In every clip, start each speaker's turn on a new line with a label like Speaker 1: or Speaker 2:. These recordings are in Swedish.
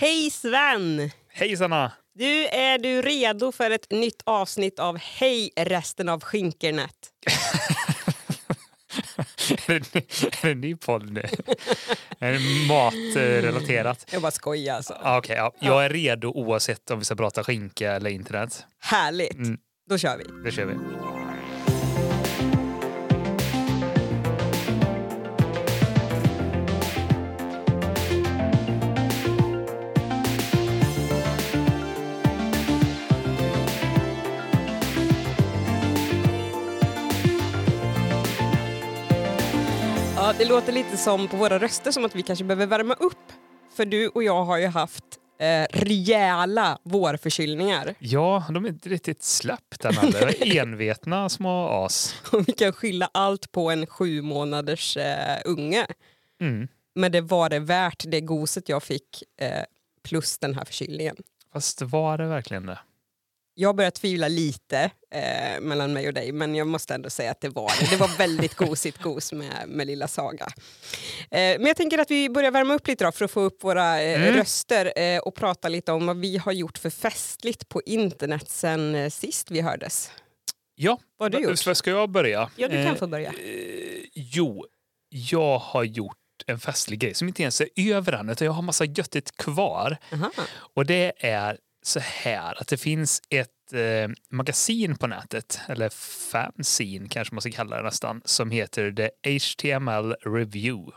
Speaker 1: Hej Sven!
Speaker 2: Hej Sanna!
Speaker 1: Du, är du redo för ett nytt avsnitt av Hej resten av skinkernet?
Speaker 2: är, det, är det en ny podd nu? är det matrelaterat?
Speaker 1: Jag bara skojar alltså.
Speaker 2: Ah, okay, ja. Jag är redo oavsett om vi ska prata skinka eller internet.
Speaker 1: Härligt! Mm. Då kör vi.
Speaker 2: Det kör vi.
Speaker 1: Det låter lite som på våra röster som att vi kanske behöver värma upp. För du och jag har ju haft eh, rejäla vårförkylningar.
Speaker 2: Ja, de är inte riktigt släppt än heller. Envetna små as.
Speaker 1: Och vi kan skylla allt på en sju månaders eh, unge. Mm. Men det var det värt det goset jag fick eh, plus den här förkylningen.
Speaker 2: Fast var det verkligen det?
Speaker 1: Jag börjar tvivla lite eh, mellan mig och dig, men jag måste ändå säga att det var det. Det var väldigt gosigt gos med, med lilla Saga. Eh, men jag tänker att vi börjar värma upp lite då för att få upp våra eh, mm. röster eh, och prata lite om vad vi har gjort för festligt på internet sen eh, sist vi hördes.
Speaker 2: Ja, vad har du gjort? Ska jag börja?
Speaker 1: Ja, du kan få börja.
Speaker 2: jo, jag har gjort en festlig grej som inte ens är över än, utan jag har massa göttigt kvar. Aha. Och det är så här att det finns ett eh, magasin på nätet, eller fanzine kanske man ska kalla det nästan, som heter The HTML Review.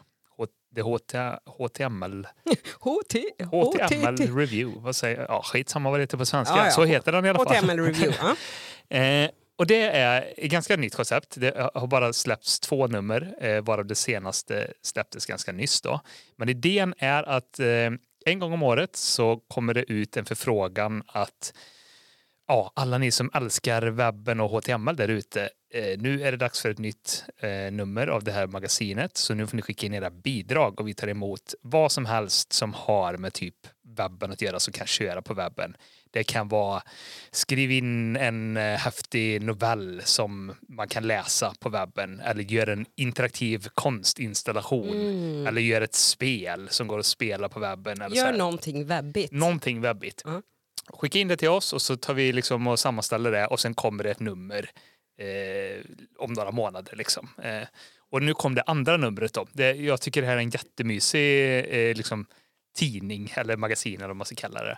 Speaker 2: HT, HTML...
Speaker 1: HT,
Speaker 2: HTML Review. Vad säger Ja, skitsamma vad det heter på svenska. Ja. Så heter den i alla fall.
Speaker 1: HTML Review.
Speaker 2: eh, och det är ett ganska nytt koncept. Det har bara släppts två nummer, eh, varav det senaste släpptes ganska nyss. Då. Men idén är att eh, en gång om året så kommer det ut en förfrågan att ja, alla ni som älskar webben och HTML där ute, eh, nu är det dags för ett nytt eh, nummer av det här magasinet. Så nu får ni skicka in era bidrag och vi tar emot vad som helst som har med typ webben att göra som kan köra på webben. Det kan vara skriv in en eh, häftig novell som man kan läsa på webben eller gör en interaktiv konstinstallation mm. eller gör ett spel som går att spela på webben. Eller
Speaker 1: gör någonting webbigt.
Speaker 2: Någonting webbigt. Mm. Skicka in det till oss och så tar vi liksom och sammanställer det och sen kommer det ett nummer eh, om några månader. Liksom. Eh, och nu kom det andra numret. Då. Det, jag tycker det här är en jättemysig eh, liksom, tidning eller magasin eller vad man ska kalla det.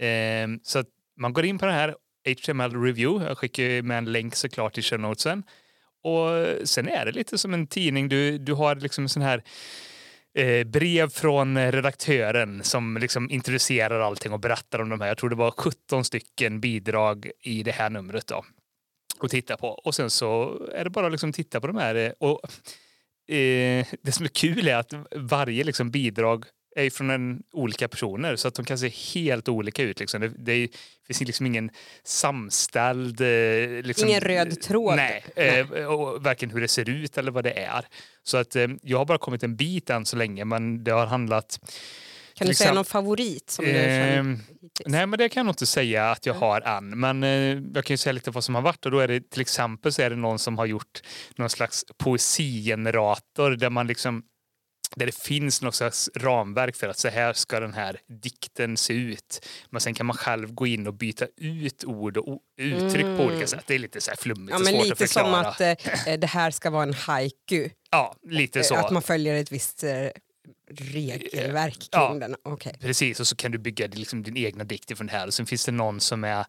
Speaker 2: Eh, så att man går in på den här HTML review. Jag skickar med en länk såklart i show notesen. Och sen är det lite som en tidning. Du, du har liksom en sån här eh, brev från redaktören som liksom introducerar allting och berättar om de här. Jag tror det var 17 stycken bidrag i det här numret då. Och titta på. Och sen så är det bara att liksom titta på de här. Eh, och, eh, det som är kul är att varje liksom bidrag är från en, olika personer så att de kan se helt olika ut. Liksom. Det, det, finns liksom ingen samställd... Eh, liksom,
Speaker 1: ingen röd tråd.
Speaker 2: Nej, nej. Eh, och varken hur det ser ut eller vad det är. Så att eh, jag har bara kommit en bit än så länge men det har handlat
Speaker 1: kan du säga någon favorit? Som eh,
Speaker 2: nej, men det kan jag nog inte säga att jag har än. Men eh, jag kan ju säga lite vad som har varit. Och då är det till exempel så är det någon som har gjort någon slags poesigenerator där man liksom där det finns något slags ramverk för att så här ska den här dikten se ut. Men sen kan man själv gå in och byta ut ord och uttryck mm. på olika mm. sätt. Det är lite så här flummigt
Speaker 1: ja,
Speaker 2: och
Speaker 1: men
Speaker 2: svårt
Speaker 1: lite
Speaker 2: att förklara.
Speaker 1: som att eh, det här ska vara en haiku.
Speaker 2: Ja, lite så.
Speaker 1: Att man följer ett visst eh, regelverk kring ja, den. Okay.
Speaker 2: Precis, och så kan du bygga liksom din egna dikt från det här. Och sen finns det någon som är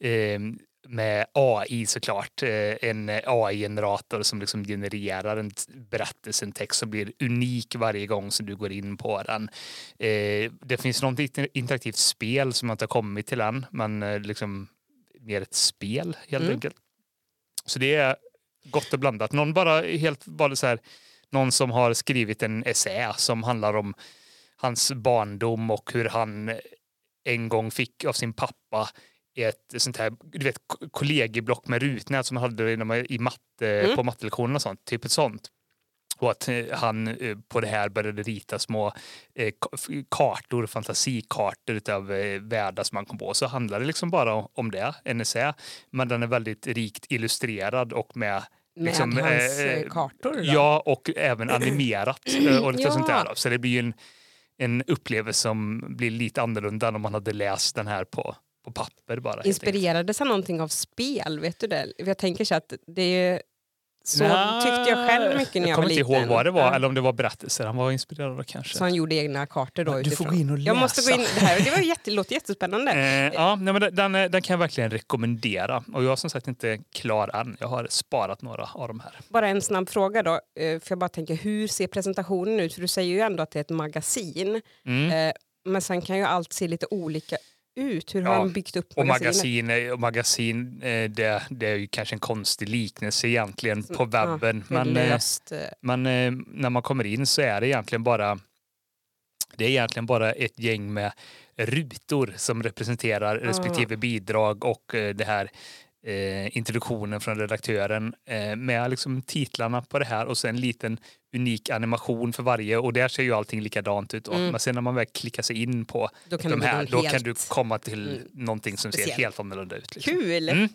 Speaker 2: eh, med AI såklart, eh, en AI-generator som liksom genererar en berättelse, en text som blir unik varje gång som du går in på den. Eh, det finns något interaktivt spel som inte har kommit till än, men eh, liksom mer ett spel helt mm. enkelt. Så det är gott och blandat. Någon bara helt bara så här, någon som har skrivit en essä som handlar om hans barndom och hur han en gång fick av sin pappa ett sånt här du vet, kollegieblock med rutnät som man hade i matte, mm. på mattelektionerna och sånt. Typ ett sånt. Och att eh, han eh, på det här började rita små eh, kartor, fantasikartor utav världar som han kom på. Så handlar det liksom bara om det, en essä. Men den är väldigt rikt illustrerad och med
Speaker 1: med liksom, hans eh, kartor? Då?
Speaker 2: Ja, och även animerat och lite ja. sånt där. Så det blir en en upplevelse som blir lite annorlunda än om man hade läst den här på, på papper bara.
Speaker 1: Inspirerades han någonting av spel? Vet du det? Jag tänker så att det är så
Speaker 2: Nja,
Speaker 1: tyckte jag själv mycket när jag,
Speaker 2: Jag
Speaker 1: var
Speaker 2: kommer
Speaker 1: liten.
Speaker 2: inte ihåg vad det var, eller om det var berättelser han var inspirerad av kanske.
Speaker 1: Så han gjorde egna kartor då
Speaker 2: Du får gå in och
Speaker 1: Jag måste gå
Speaker 2: läsa.
Speaker 1: in. Det här det var jätte, låter jättespännande.
Speaker 2: Eh, ja, nej, men den, den kan jag verkligen rekommendera. Och jag är som sagt inte klar än. Jag har sparat några av de här.
Speaker 1: Bara en snabb fråga då. eh, För jag bara tänker, hur ser presentationen ut? För du säger ju ändå att det är ett magasin.
Speaker 2: Mm.
Speaker 1: Eh, Men sen kan ju allt se lite olika ut. Hur har
Speaker 2: Ja,
Speaker 1: de byggt upp
Speaker 2: Och
Speaker 1: magasinet?
Speaker 2: magasin, är- och magasin eh, det, det är ju kanske en konstig liknelse egentligen på webben.
Speaker 1: Ja,
Speaker 2: men, eh,
Speaker 1: eh,
Speaker 2: men eh, när man kommer in så är det egentligen bara det är egentligen bara ett gäng med rutor som representerar respektive bidrag och eh, det här eh, introduktionen från redaktören eh, med liksom titlarna på det här och sen en liten unik animation för varje och där ser ju allting likadant ut.
Speaker 1: Mm.
Speaker 2: Men sen när man väl klickar sig in på
Speaker 1: Då
Speaker 2: de här, då
Speaker 1: helt
Speaker 2: kan du komma till
Speaker 1: mm,
Speaker 2: någonting som
Speaker 1: speciell.
Speaker 2: ser helt annorlunda ut. Liksom.
Speaker 1: Kul!
Speaker 2: Mm.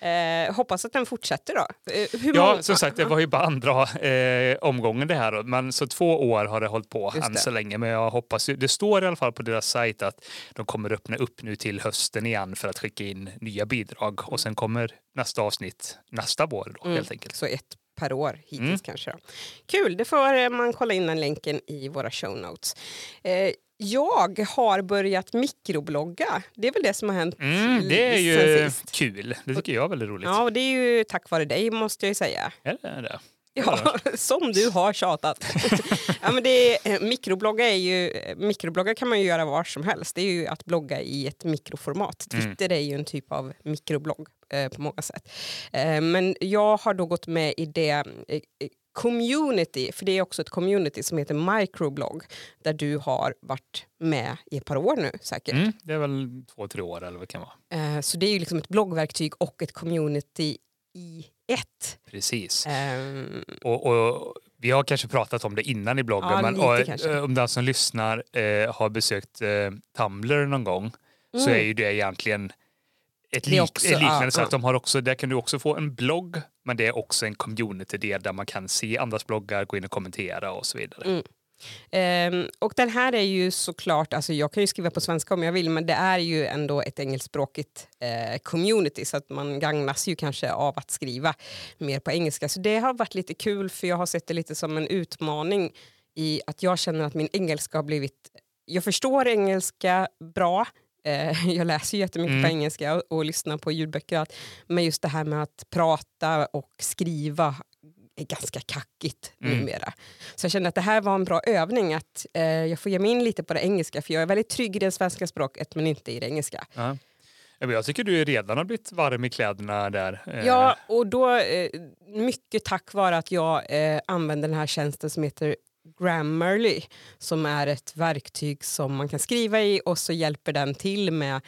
Speaker 1: Eh, hoppas att den fortsätter då. Eh,
Speaker 2: Ja,
Speaker 1: många-
Speaker 2: som sagt, det var ju bara andra eh, omgången det här. Då. Men så två år har det hållit på
Speaker 1: Just
Speaker 2: än
Speaker 1: det.
Speaker 2: så länge. Men jag hoppas ju, det står i alla fall på deras sajt att de kommer öppna upp nu till hösten igen för att skicka in nya bidrag. Och sen kommer nästa avsnitt nästa vår då,
Speaker 1: Mm.
Speaker 2: helt enkelt.
Speaker 1: Så ett per år hittills
Speaker 2: Mm.
Speaker 1: kanske. Då. Kul, det får eh, man kolla in den länken i våra show notes. Eh, jag har börjat mikroblogga. Det är väl det som har hänt
Speaker 2: Mm, det är ju kul. Det tycker jag är väldigt roligt.
Speaker 1: Ja, och det är ju tack vare dig måste jag ju säga.
Speaker 2: Är det det?
Speaker 1: Ja, som du har tjatat. ja, men det är, eh, mikroblogga är ju, eh, mikroblogga kan man ju göra var som helst. Det är ju att blogga i ett mikroformat.
Speaker 2: Mm.
Speaker 1: Twitter är ju en typ av mikroblogg eh, på många sätt. Eh, men jag har då gått med i det eh, eh, community, för det är också ett community som heter microblogg, där du har varit med i ett par år nu säkert.
Speaker 2: Mm, det är väl två, tre år eller vad det kan vara.
Speaker 1: Eh, så det är ju liksom ett bloggverktyg och ett community i ett.
Speaker 2: Precis.
Speaker 1: Ehm,
Speaker 2: Och, och vi har kanske pratat om det innan i bloggen,
Speaker 1: Ja,
Speaker 2: men och, eh, om den som lyssnar eh, har besökt eh, Tumblr någon gång så
Speaker 1: Mm.
Speaker 2: är ju det egentligen ett, lik,
Speaker 1: också-
Speaker 2: ett liknande
Speaker 1: ja,
Speaker 2: sätt.
Speaker 1: ja.
Speaker 2: De har också, där kan du också få en blogg, men det är också en community-del där man kan se andras bloggar, gå in och kommentera och så vidare.
Speaker 1: Mm. Um, och den här är ju såklart, alltså jag kan ju skriva på svenska om jag vill, men det är ju ändå ett engelskspråkigt eh, community så att man gagnas ju kanske av att skriva mer på engelska. Så det har varit lite kul för jag har sett det lite som en utmaning i att jag känner att min engelska har blivit, jag förstår engelska bra, eh, jag läser jättemycket
Speaker 2: Mm.
Speaker 1: på engelska och, och lyssnar på ljudböcker, allt. men just det här med att prata och skriva är ganska kackigt
Speaker 2: Mm.
Speaker 1: numera. Så jag kände att det här var en bra övning, att eh, jag får ge mig in lite på det engelska, för jag är väldigt trygg i det svenska språket men inte i det engelska.
Speaker 2: Ja. Jag tycker du redan har blivit varm i kläderna där. eh,
Speaker 1: Ja, och då eh, mycket tack vare att jag eh, använder den här tjänsten som heter Grammarly som är ett verktyg som man kan skriva i och så hjälper den till med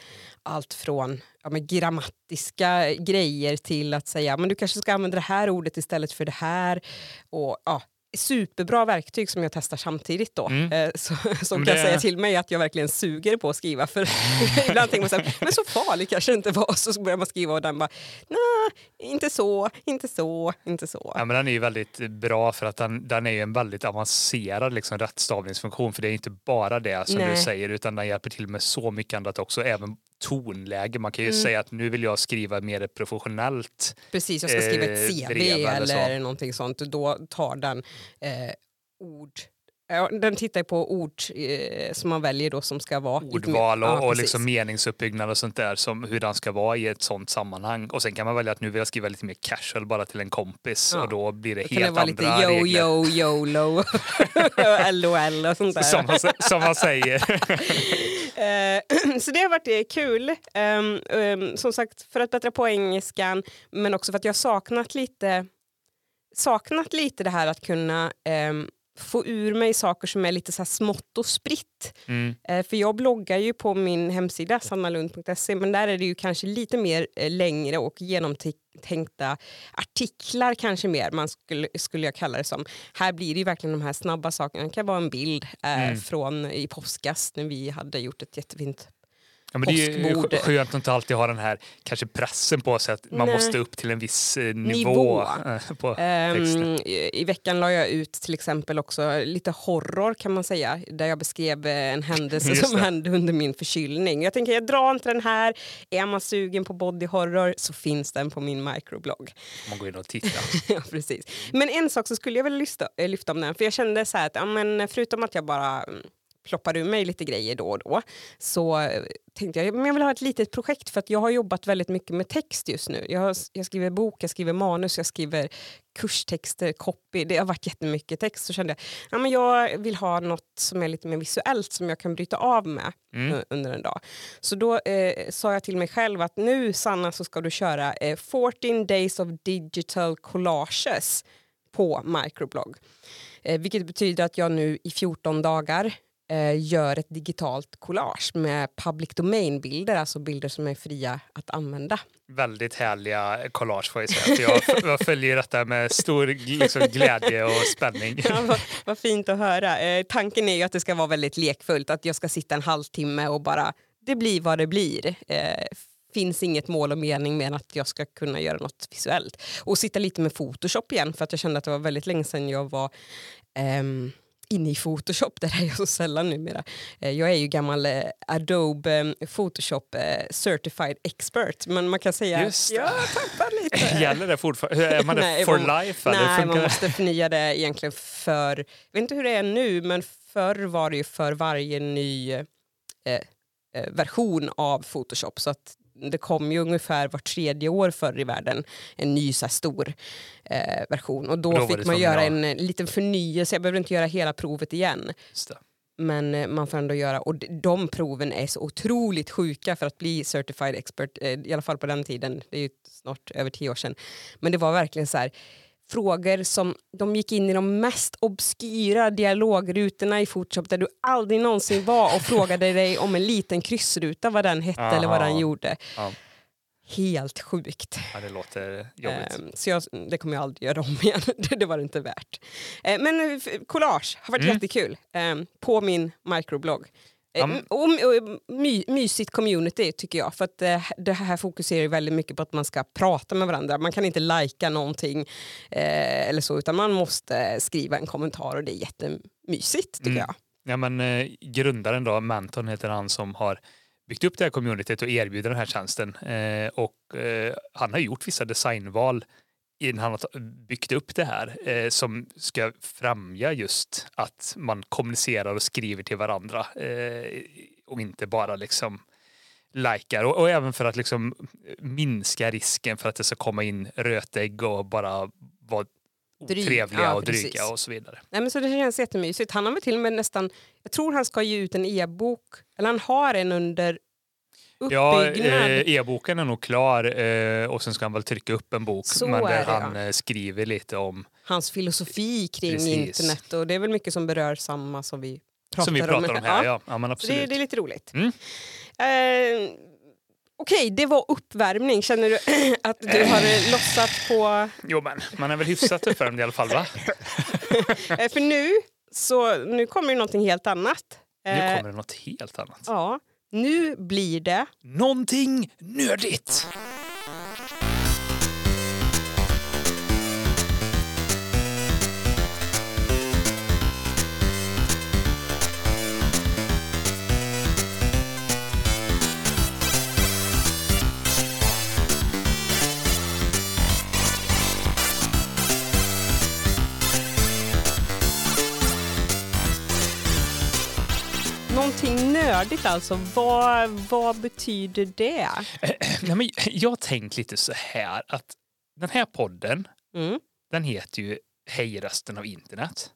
Speaker 1: allt från ja, med grammatiska grejer till att säga men du kanske ska använda det här ordet istället för det här. Och, ja, superbra verktyg som jag testar samtidigt då.
Speaker 2: Mm.
Speaker 1: Eh, så, som
Speaker 2: Men
Speaker 1: kan
Speaker 2: det-
Speaker 1: säga till mig att jag verkligen suger på att skriva. För ibland tänker man så här, men så farligt kanske det inte var. Så börjar man skriva och den bara, nej, inte så, inte så, inte så.
Speaker 2: Ja, men den är ju väldigt bra för att den, den är ju en väldigt avancerad liksom, rättstavningsfunktion. För det är inte bara det som du
Speaker 1: Nej.
Speaker 2: säger utan den hjälper till med så mycket annat också. Även tonläge. Man kan ju
Speaker 1: Mm.
Speaker 2: säga att nu vill jag skriva mer professionellt.
Speaker 1: Precis, jag ska skriva ett
Speaker 2: eh,
Speaker 1: CV
Speaker 2: brev eller så.
Speaker 1: eller någonting sånt. Då tar den eh, ord den tittar på ord eh, som man väljer då som ska vara
Speaker 2: Ordval och,
Speaker 1: Ja,
Speaker 2: och liksom meningsuppbyggnad och sånt där. Som hur den ska vara i ett sånt sammanhang. Och sen kan man välja att nu vill jag skriva lite mer casual bara till en kompis.
Speaker 1: Ja.
Speaker 2: Och då blir det
Speaker 1: Då kan det
Speaker 2: helt
Speaker 1: vara lite
Speaker 2: andra
Speaker 1: yo,
Speaker 2: regler.
Speaker 1: yo, YOLO, LOL och sånt där.
Speaker 2: Som man, som man säger.
Speaker 1: Eh, så det har varit kul. Ehm, ehm, som sagt, för att bättra på engelskan, men också för att jag har saknat lite, saknat lite det här att kunna ehm, få ur mig saker som är lite så smått och spritt.
Speaker 2: Mm.
Speaker 1: Eh, för jag bloggar ju på min hemsida sannalund.se men där är det ju kanske lite mer eh, längre och genomtänkta artiklar kanske mer man skulle, skulle jag kalla det som. Här blir det ju verkligen de här snabba sakerna. Det kan vara en bild eh,
Speaker 2: Mm.
Speaker 1: från i påskas när vi hade gjort ett jättefint
Speaker 2: Ja, men det är ju skönt att inte alltid ha den här kanske pressen på sig att man
Speaker 1: Nej.
Speaker 2: måste upp till en viss eh, nivå.
Speaker 1: Nivå.
Speaker 2: på texter.
Speaker 1: i, veckan la jag ut till exempel också lite horror kan man säga, där jag beskrev eh, en händelse som
Speaker 2: det.
Speaker 1: hände under min förkylning. Jag tänker jag drar inte den här, är man sugen på body horror så finns den på min microblogg.
Speaker 2: Man går in och tittar.
Speaker 1: ja, precis. Men en sak så skulle jag vilja lyfta, eh, lyfta om den, för jag kände så här att ja, men förutom att jag bara mm, ploppar ur mig lite grejer då och då så eh, tänkte jag men jag vill ha ett litet projekt för att jag har jobbat väldigt mycket med text just nu. Jag, jag skriver bok, jag skriver manus, jag skriver kurstexter, copy. Det har varit jättemycket text. Så kände jag ja, men jag vill ha något som är lite mer visuellt som jag kan bryta av med
Speaker 2: Mm.
Speaker 1: under en dag. Så då eh, sa jag till mig själv att nu Sanna så ska du köra eh, 14 days of digital collages på microblog. Eh, vilket betyder att jag nu i 14 dagar gör ett digitalt collage med public domain-bilder, alltså bilder som är fria att använda.
Speaker 2: Väldigt härliga collage får jag säga. Jag, jag följer detta med stor liksom, glädje och spänning.
Speaker 1: Ja, vad, vad fint att höra. Eh, tanken är ju att det ska vara väldigt lekfullt, att jag ska sitta en halvtimme och bara, det blir vad det blir. Eh, finns inget mål och mening med att jag ska kunna göra något visuellt. Och sitta lite med Photoshop igen, för att jag kände att det var väldigt länge sedan jag var ehm, inne i Photoshop, där är jag så sällan numera. Eh, jag är ju gammal eh, Adobe eh, Photoshop certified expert, men man kan säga
Speaker 2: Just det.
Speaker 1: jag tappar lite.
Speaker 2: Gäller det fortfarande? Är man det
Speaker 1: Nej,
Speaker 2: for
Speaker 1: man-
Speaker 2: life? Eller?
Speaker 1: Nej, man måste förnya det egentligen för... Jag vet inte hur det är nu, men förr var det ju för varje ny eh, version av Photoshop. Så att det kom ju ungefär var tredje år förr i världen en ny så stor eh, version. Och då,
Speaker 2: Då
Speaker 1: fick man göra en eh, liten förnyelse. Jag behöver inte göra hela provet igen. Men eh, man får ändå göra, och de proven är så otroligt sjuka för att bli certified expert, eh, i alla fall på den tiden, det är ju snart över tio år sedan. Men det var verkligen så här, frågor som, de gick in i de mest obskyra dialogrutorna i Photoshop där du aldrig någonsin var och frågade dig om en liten kryssruta, vad den hette eller vad
Speaker 2: Aha.
Speaker 1: den gjorde.
Speaker 2: Ja.
Speaker 1: Helt sjukt.
Speaker 2: Ja, det låter jobbigt.
Speaker 1: Ehm, så jag, det kommer jag aldrig göra om igen. det, det var det inte värt. Eh, men eh, collage har varit
Speaker 2: Mm.
Speaker 1: jättekul ehm, på min microblogg. Och, och, my, mysigt community tycker jag. För att eh, det här fokuserar väldigt mycket på att man ska prata med varandra. Man kan inte lajka någonting eh, eller så utan man måste skriva en kommentar och det är jättemysigt tycker
Speaker 2: Mm.
Speaker 1: jag.
Speaker 2: Ja, men, eh, grundaren då, Manton heter han som har byggt upp det här communityt och erbjuder den här tjänsten. Eh, och eh, han har gjort vissa designval innan han har byggt upp det här eh, som ska främja just att man kommunicerar och skriver till varandra eh, och inte bara liksom likar och, och även för att liksom minska risken för att det ska komma in rötägg och bara vara otrevliga
Speaker 1: ja,
Speaker 2: och dryga
Speaker 1: precis.
Speaker 2: och så vidare.
Speaker 1: Nej, men så det känns jättemysigt. Han har väl till och med nästan, jag tror han ska ge ut en e-bok, eller han har en under
Speaker 2: Ja, eh, e-boken är nog klar eh, och sen ska han väl trycka upp en bok
Speaker 1: Så
Speaker 2: men
Speaker 1: är
Speaker 2: där
Speaker 1: det,
Speaker 2: han
Speaker 1: ja.
Speaker 2: eh, skriver lite om
Speaker 1: hans filosofi kring
Speaker 2: Precis.
Speaker 1: internet och det är väl mycket som berör samma som vi pratar
Speaker 2: som vi pratar om här.
Speaker 1: Ja,
Speaker 2: Ja, ja
Speaker 1: så det,
Speaker 2: absolut.
Speaker 1: det är lite roligt.
Speaker 2: Mm.
Speaker 1: Eh, Okej, det var uppvärmning. Känner du att du har lossat på...
Speaker 2: Jo men man är väl hyfsat uppvärmd i alla fall va?
Speaker 1: För nu, så, nu kommer det någonting helt annat.
Speaker 2: Nu kommer det något helt annat.
Speaker 1: Ja, nu blir det...
Speaker 2: Någonting nördigt!
Speaker 1: Nördigt alltså. Vad, vad betyder det?
Speaker 2: Nej, men jag har tänkt lite så här att den här podden
Speaker 1: Mm.
Speaker 2: den heter ju Hej rösten av internet.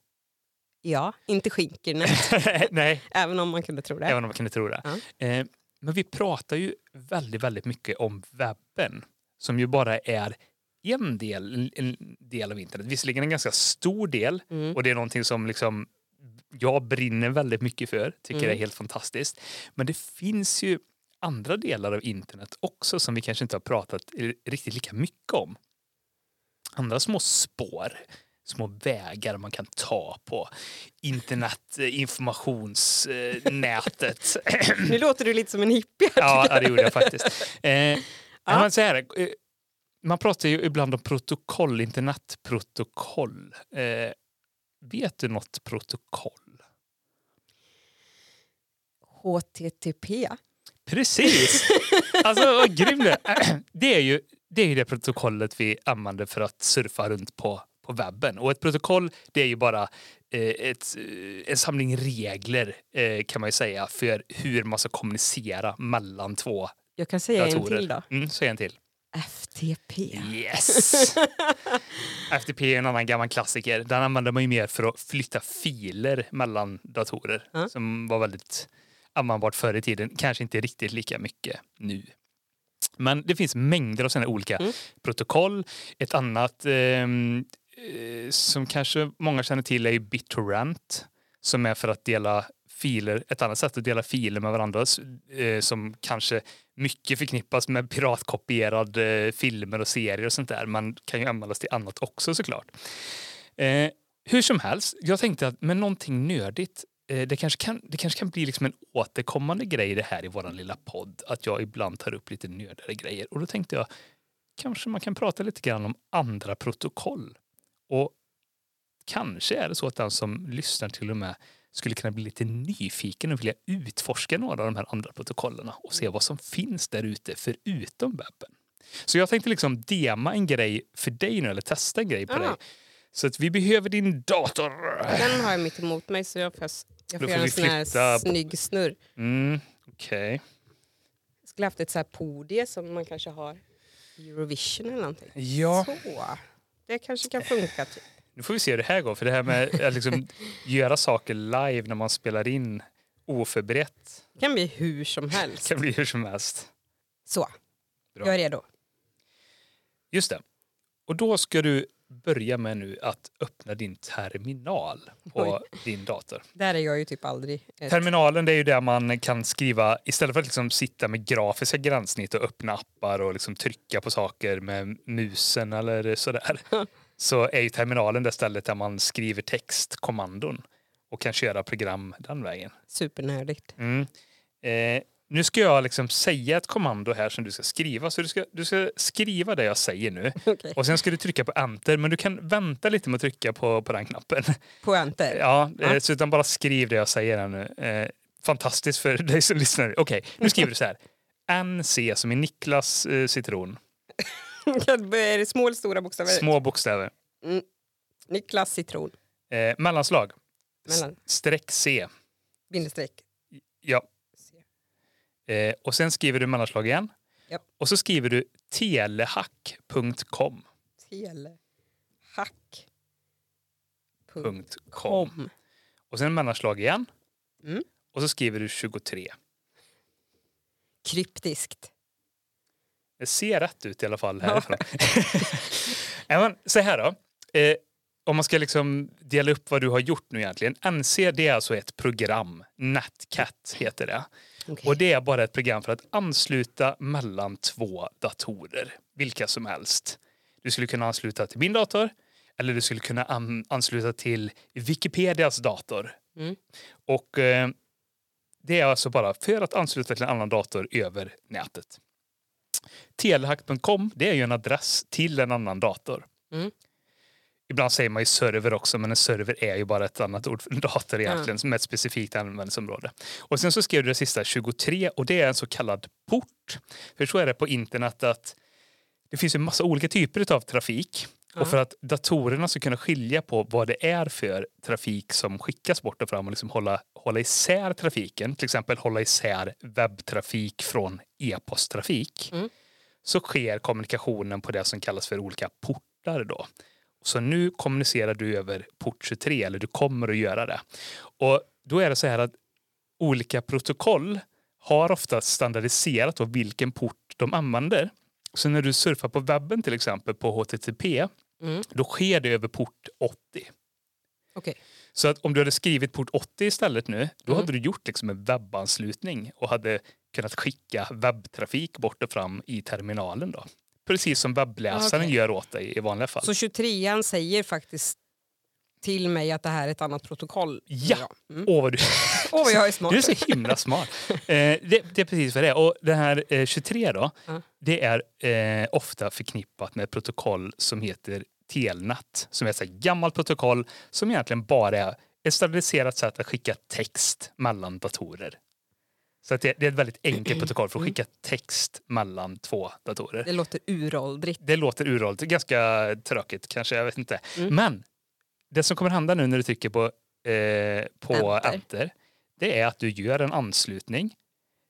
Speaker 1: Ja, inte skinkorna,
Speaker 2: Nej,
Speaker 1: även om man kunde tro det.
Speaker 2: även om man kunde tro det.
Speaker 1: Ja.
Speaker 2: Eh, men vi pratar ju väldigt, väldigt mycket om webben som ju bara är en del, en del av internet. Visserligen en ganska stor del
Speaker 1: Mm.
Speaker 2: och det är någonting som liksom jag brinner väldigt mycket för, tycker
Speaker 1: Mm.
Speaker 2: det är helt fantastiskt. Men det finns ju andra delar av internet också som vi kanske inte har pratat riktigt lika mycket om. Andra små spår små vägar man kan ta på internet, eh, informationsnätet.
Speaker 1: Nu låter du lite som en hippie.
Speaker 2: ja, ja, det gjorde jag faktiskt. Eh, ja. man, så här, eh, man pratar ju ibland om protokoll, internetprotokoll. Eh, vet du något protokoll?
Speaker 1: HTTP.
Speaker 2: Precis! Alltså vad grym det är. Det är ju det, är det protokollet vi använder för att surfa runt på, på webben. Och ett protokoll det är ju bara eh, ett, eh, en samling regler eh, kan man ju säga för hur man ska kommunicera mellan två
Speaker 1: Jag kan säga
Speaker 2: datorer.
Speaker 1: en till då.
Speaker 2: Mm, säg en till.
Speaker 1: FTP.
Speaker 2: Yes! FTP är en annan gammal klassiker. Den använder man ju mer för att flytta filer mellan datorer
Speaker 1: Ja.
Speaker 2: som var väldigt användbart förr i tiden. Kanske inte riktigt lika mycket nu. Men det finns mängder av sådana olika
Speaker 1: Mm.
Speaker 2: protokoll. Ett annat ehm, eh, som kanske många känner till är BitTorrent som är för att dela filer, ett annat sätt att dela filer med varandra eh, som kanske mycket förknippas med piratkopierade eh, filmer och serier och sånt där. Man kan ju användas till annat också såklart. Eh, hur som helst, jag tänkte att med någonting nördigt eh, det, kanske kan, det kanske kan bli liksom en återkommande grej det här i vår lilla podd. Att jag ibland tar upp lite nördare grejer. Och då tänkte jag kanske man kan prata lite grann om andra protokoll. Och kanske är det så att den som lyssnar till och med skulle kunna bli lite nyfiken och vilja utforska några av de här andra protokollen och se vad som finns där ute förutom webben. Så jag tänkte liksom dema en grej för dig nu, eller testa en grej på
Speaker 1: Ah.
Speaker 2: dig. Så att vi behöver din dator.
Speaker 1: Den har jag mitt emot mig så jag får, jag får
Speaker 2: får
Speaker 1: göra en sån här
Speaker 2: flytta
Speaker 1: snygg snurr.
Speaker 2: Mm, Okej.
Speaker 1: Jag skulle haft ett så här podie som man kanske har i Eurovision eller någonting.
Speaker 2: Ja,
Speaker 1: Så. Det kanske kan funka. Typ.
Speaker 2: Nu får vi se hur det här går. För det här med att liksom göra saker live när man spelar in oförberett
Speaker 1: Det kan bli hur som helst.
Speaker 2: kan bli hur som helst.
Speaker 1: Så,
Speaker 2: Bra.
Speaker 1: jag är redo.
Speaker 2: Just det. Och då ska du börja med nu att öppna din terminal på din dator.
Speaker 1: Där är jag ju typ aldrig. Ett...
Speaker 2: Terminalen det är ju där man kan skriva, istället för att liksom sitta med grafiska gränssnitt och öppna appar och liksom trycka på saker med musen eller sådär. så är ju terminalen det stället där man skriver textkommandon och kan köra program den vägen.
Speaker 1: Supernördigt.
Speaker 2: Mm. Eh, nu ska jag liksom säga ett kommando här som du ska skriva. Så du ska, du ska skriva det jag säger nu.
Speaker 1: Okej.
Speaker 2: Och sen ska du trycka på enter, men du kan vänta lite med att trycka på, på den knappen.
Speaker 1: På enter.
Speaker 2: Ja,
Speaker 1: Ja.
Speaker 2: eh, så utan bara skriv det jag säger här nu. Eh, fantastiskt för dig som lyssnar. Okej, nu skriver du så här. NC som i Niklas eh, citron.
Speaker 1: är det små eller stora bokstäver?
Speaker 2: Små bokstäver.
Speaker 1: Mm. Niklas citron.
Speaker 2: Eh, mellanslag.
Speaker 1: Mellan.
Speaker 2: Streck C.
Speaker 1: Bindestreck.
Speaker 2: Ja.
Speaker 1: C.
Speaker 2: Eh, och sen skriver du mellanslag igen.
Speaker 1: Japp.
Speaker 2: Och så skriver du telehack.com.
Speaker 1: Telehack.
Speaker 2: Punkt com.
Speaker 1: Kom.
Speaker 2: Och sen mellanslag igen.
Speaker 1: Mm.
Speaker 2: Och så skriver du 23.
Speaker 1: Kryptiskt.
Speaker 2: Det ser rätt ut i alla fall härifrån. ja, så här då. Eh, om man ska liksom dela upp vad du har gjort nu egentligen. NC det är alltså ett program. Netcat heter det.
Speaker 1: Okej.
Speaker 2: Och det är bara ett program för att ansluta mellan två datorer. Vilka som helst. Du skulle kunna ansluta till min dator. Eller du skulle kunna an- ansluta till Wikipedias dator.
Speaker 1: Mm.
Speaker 2: Och eh, det är alltså bara för att ansluta till en annan dator över nätet. Telehack.com det är ju en adress till en annan dator.
Speaker 1: Mm.
Speaker 2: Ibland säger man ju server också, men en server är ju bara ett annat ord för en dator egentligen, som är ett specifikt användningsområde. Och sen så skrev du det sista 23 och det är en så kallad port. För så är det på internet att det finns en massa olika typer av trafik.
Speaker 1: Ja.
Speaker 2: Och för att datorerna ska kunna skilja på vad det är för trafik som skickas bort och fram och liksom hålla, hålla isär trafiken, till exempel hålla isär webbtrafik från e-posttrafik,
Speaker 1: Mm.
Speaker 2: så sker kommunikationen på det som kallas för olika portar. Då. Så nu kommunicerar du över port 23, eller du kommer att göra det. Och då är det så här att olika protokoll har ofta standardiserat vilken port de använder. Så när du surfar på webben till exempel på HTTP,
Speaker 1: Mm.
Speaker 2: då sker det över port 80.
Speaker 1: Okej.
Speaker 2: Så att om du hade skrivit port 80 istället nu, då
Speaker 1: Mm.
Speaker 2: hade du gjort liksom en webbanslutning och hade kunnat skicka webbtrafik bort och fram i terminalen. Då. Precis som webbläsaren
Speaker 1: Okej.
Speaker 2: gör åt dig i vanliga fall.
Speaker 1: Så 23an säger faktiskt till mig att det här är ett annat protokoll.
Speaker 2: Ja.
Speaker 1: Mm.
Speaker 2: Åh, vad du,
Speaker 1: vad jag är smart.
Speaker 2: du är så himla smart. Eh, det, det är precis vad det är. Och det här eh, 23 då,
Speaker 1: Ja.
Speaker 2: det är eh, ofta förknippat med ett protokoll som heter telnat. Som är ett gammalt protokoll som egentligen bara är ett standardiserat sätt att skicka text mellan datorer. Så det, det är ett väldigt enkelt protokoll för att skicka text mellan två datorer.
Speaker 1: Det låter uråldrigt.
Speaker 2: Det låter uråldrigt, ganska tråkigt kanske, jag vet inte.
Speaker 1: Mm.
Speaker 2: Men det som kommer hända nu när du trycker på, eh, på
Speaker 1: Enter.
Speaker 2: enter. det är att du gör en anslutning.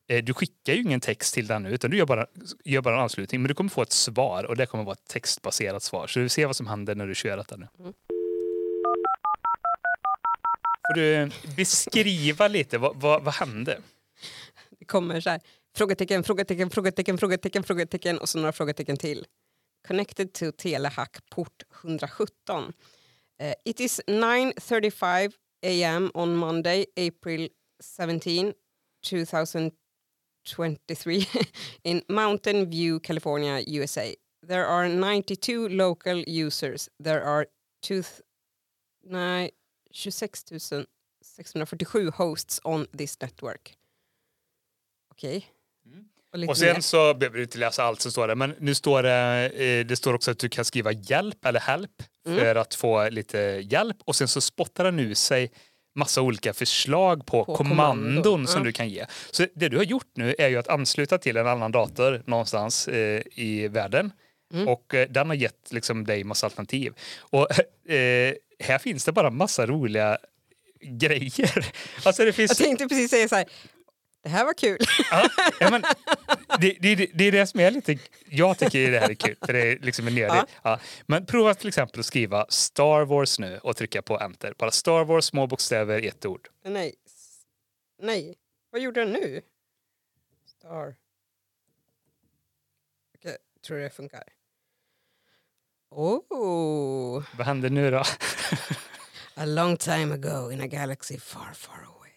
Speaker 2: Eh, du skickar ju ingen text till den nu, utan du gör bara, gör bara en anslutning. Men du kommer få ett svar och det kommer vara ett textbaserat svar. Så du ser vad som händer när du kör detta nu.
Speaker 1: Mm.
Speaker 2: Får du beskriva lite, vad, vad, vad hände?
Speaker 1: Det kommer så här, frågetecken, frågetecken, frågetecken, frågetecken, frågetecken och så några frågetecken till. Connected to telehack port 117. Eh, it is 9.35 am on Monday, April 17, 2023 in Mountain View, California, USA. There are 92 local users. There are two, nej, 26 647 hosts on this network. Okej. Och
Speaker 2: Och sen
Speaker 1: mer.
Speaker 2: så behöver du inte läsa allt som står där, men nu står det, eh, det står också att du kan skriva hjälp eller help
Speaker 1: Mm.
Speaker 2: för att få lite hjälp och sen så spottar den ur sig massa olika förslag på,
Speaker 1: På
Speaker 2: kommandon,
Speaker 1: kommandon,
Speaker 2: som
Speaker 1: ja.
Speaker 2: du kan ge. Så det du har gjort nu är ju att ansluta till en annan dator någonstans eh, i världen
Speaker 1: Mm.
Speaker 2: och eh, den har gett liksom, dig massa alternativ. Och eh, här finns det bara massa roliga grejer. Alltså det
Speaker 1: Jag
Speaker 2: finns
Speaker 1: tänkte precis säga så här, det här var kul.
Speaker 2: Ja, ja, men det, det, det är det som är lite... Jag tycker det här är kul, för det är liksom en.
Speaker 1: Ja.
Speaker 2: Ja. Men prova till exempel att skriva Star Wars nu och trycka på enter. Bara Star Wars, små bokstäver, ett ord.
Speaker 1: Nej. Nej. Vad gjorde den nu? Star. Okej, tror det funkar. Oh.
Speaker 2: Vad händer nu då?
Speaker 1: A long time ago in a galaxy far far away.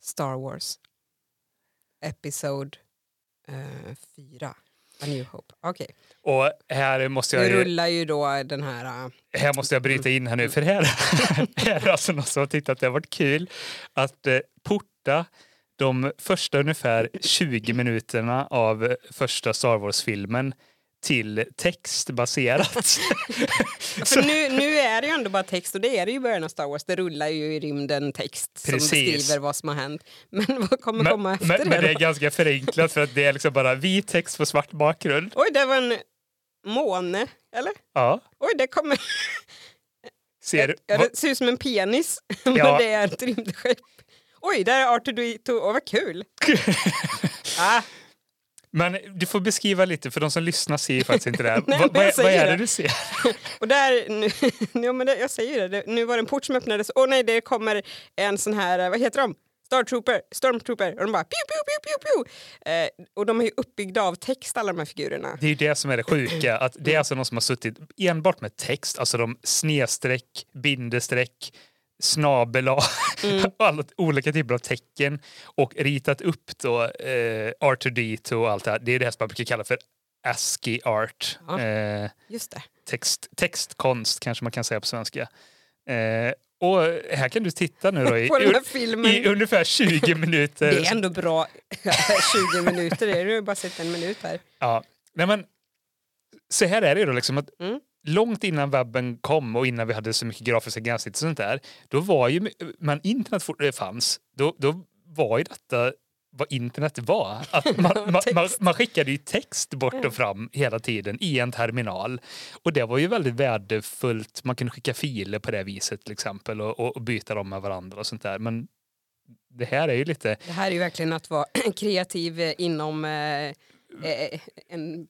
Speaker 1: Star Wars. Episod 4. a New Hope. Okej.
Speaker 2: Och här måste jag
Speaker 1: Nu rullar ju då den här... äh,
Speaker 2: här måste jag bryta in här nu, för här, här är alltså någon som har tittat. Det har varit kul att eh, porta de första ungefär 20 minuterna av eh, första Star Wars-filmen till textbaserat.
Speaker 1: För nu, nu är det ju ändå bara text och det är det ju i början av Star Wars. Det rullar ju i rymden text
Speaker 2: Precis.
Speaker 1: som beskriver vad som har hänt. Men vad kommer
Speaker 2: Men,
Speaker 1: komma efter
Speaker 2: men,
Speaker 1: det
Speaker 2: men det är ganska förenklat för att det är liksom bara vit text på svart bakgrund.
Speaker 1: Oj, det var en måne, eller?
Speaker 2: Ja,
Speaker 1: Oj, det kommer...
Speaker 2: ser du?
Speaker 1: Ja, det ser ut som en penis, men
Speaker 2: Ja.
Speaker 1: det är ett rymdskepp. Oj, där är R2D2. Åh, vad kul! ah,
Speaker 2: Men du får beskriva lite, för de som lyssnar ser ju faktiskt inte det här.
Speaker 1: Nej, men jag
Speaker 2: vad, är det
Speaker 1: det.
Speaker 2: du ser?
Speaker 1: och där... Nu, ja, men det, jag säger det, nu var det en port som öppnades. Åh nej, det kommer en sån här, vad heter de? Star Trooper, Stormtrooper. Och de bara piu, piu, piu, piu, piu. Eh, och de är ju uppbyggda av text, alla de här figurerna.
Speaker 2: Det är ju det som är det sjuka, att det är alltså någon som har suttit enbart med text, alltså de snedstreck, bindestreck, snabel
Speaker 1: Mm.
Speaker 2: alla olika typer av tecken och ritat upp då eh, R2D2 och allt det här. Det är det här som man brukar kalla för ASCII art.
Speaker 1: Ja.
Speaker 2: Eh,
Speaker 1: Just det.
Speaker 2: text, textkonst kanske man kan säga på svenska. Eh, och här kan du titta nu då i, i, ungefär 20 minuter.
Speaker 1: Det är ändå bra 20 minuter, det är har bara sett en minut här.
Speaker 2: Ja. Nej, men, så här är det ju då liksom att
Speaker 1: Mm.
Speaker 2: Långt innan webben kom och innan vi hade så mycket grafiska gränssnitt och sånt där, då var ju, men internet eh, fanns, då, då var ju detta vad internet var. Att man, man, man, skickade ju text bort och fram hela tiden i en terminal. Och det var ju väldigt värdefullt. Man kunde skicka filer på det viset till exempel och, och, byta dem med varandra och sånt där. Men det här är ju lite
Speaker 1: Det här är ju verkligen att vara kreativ inom eh, eh, en...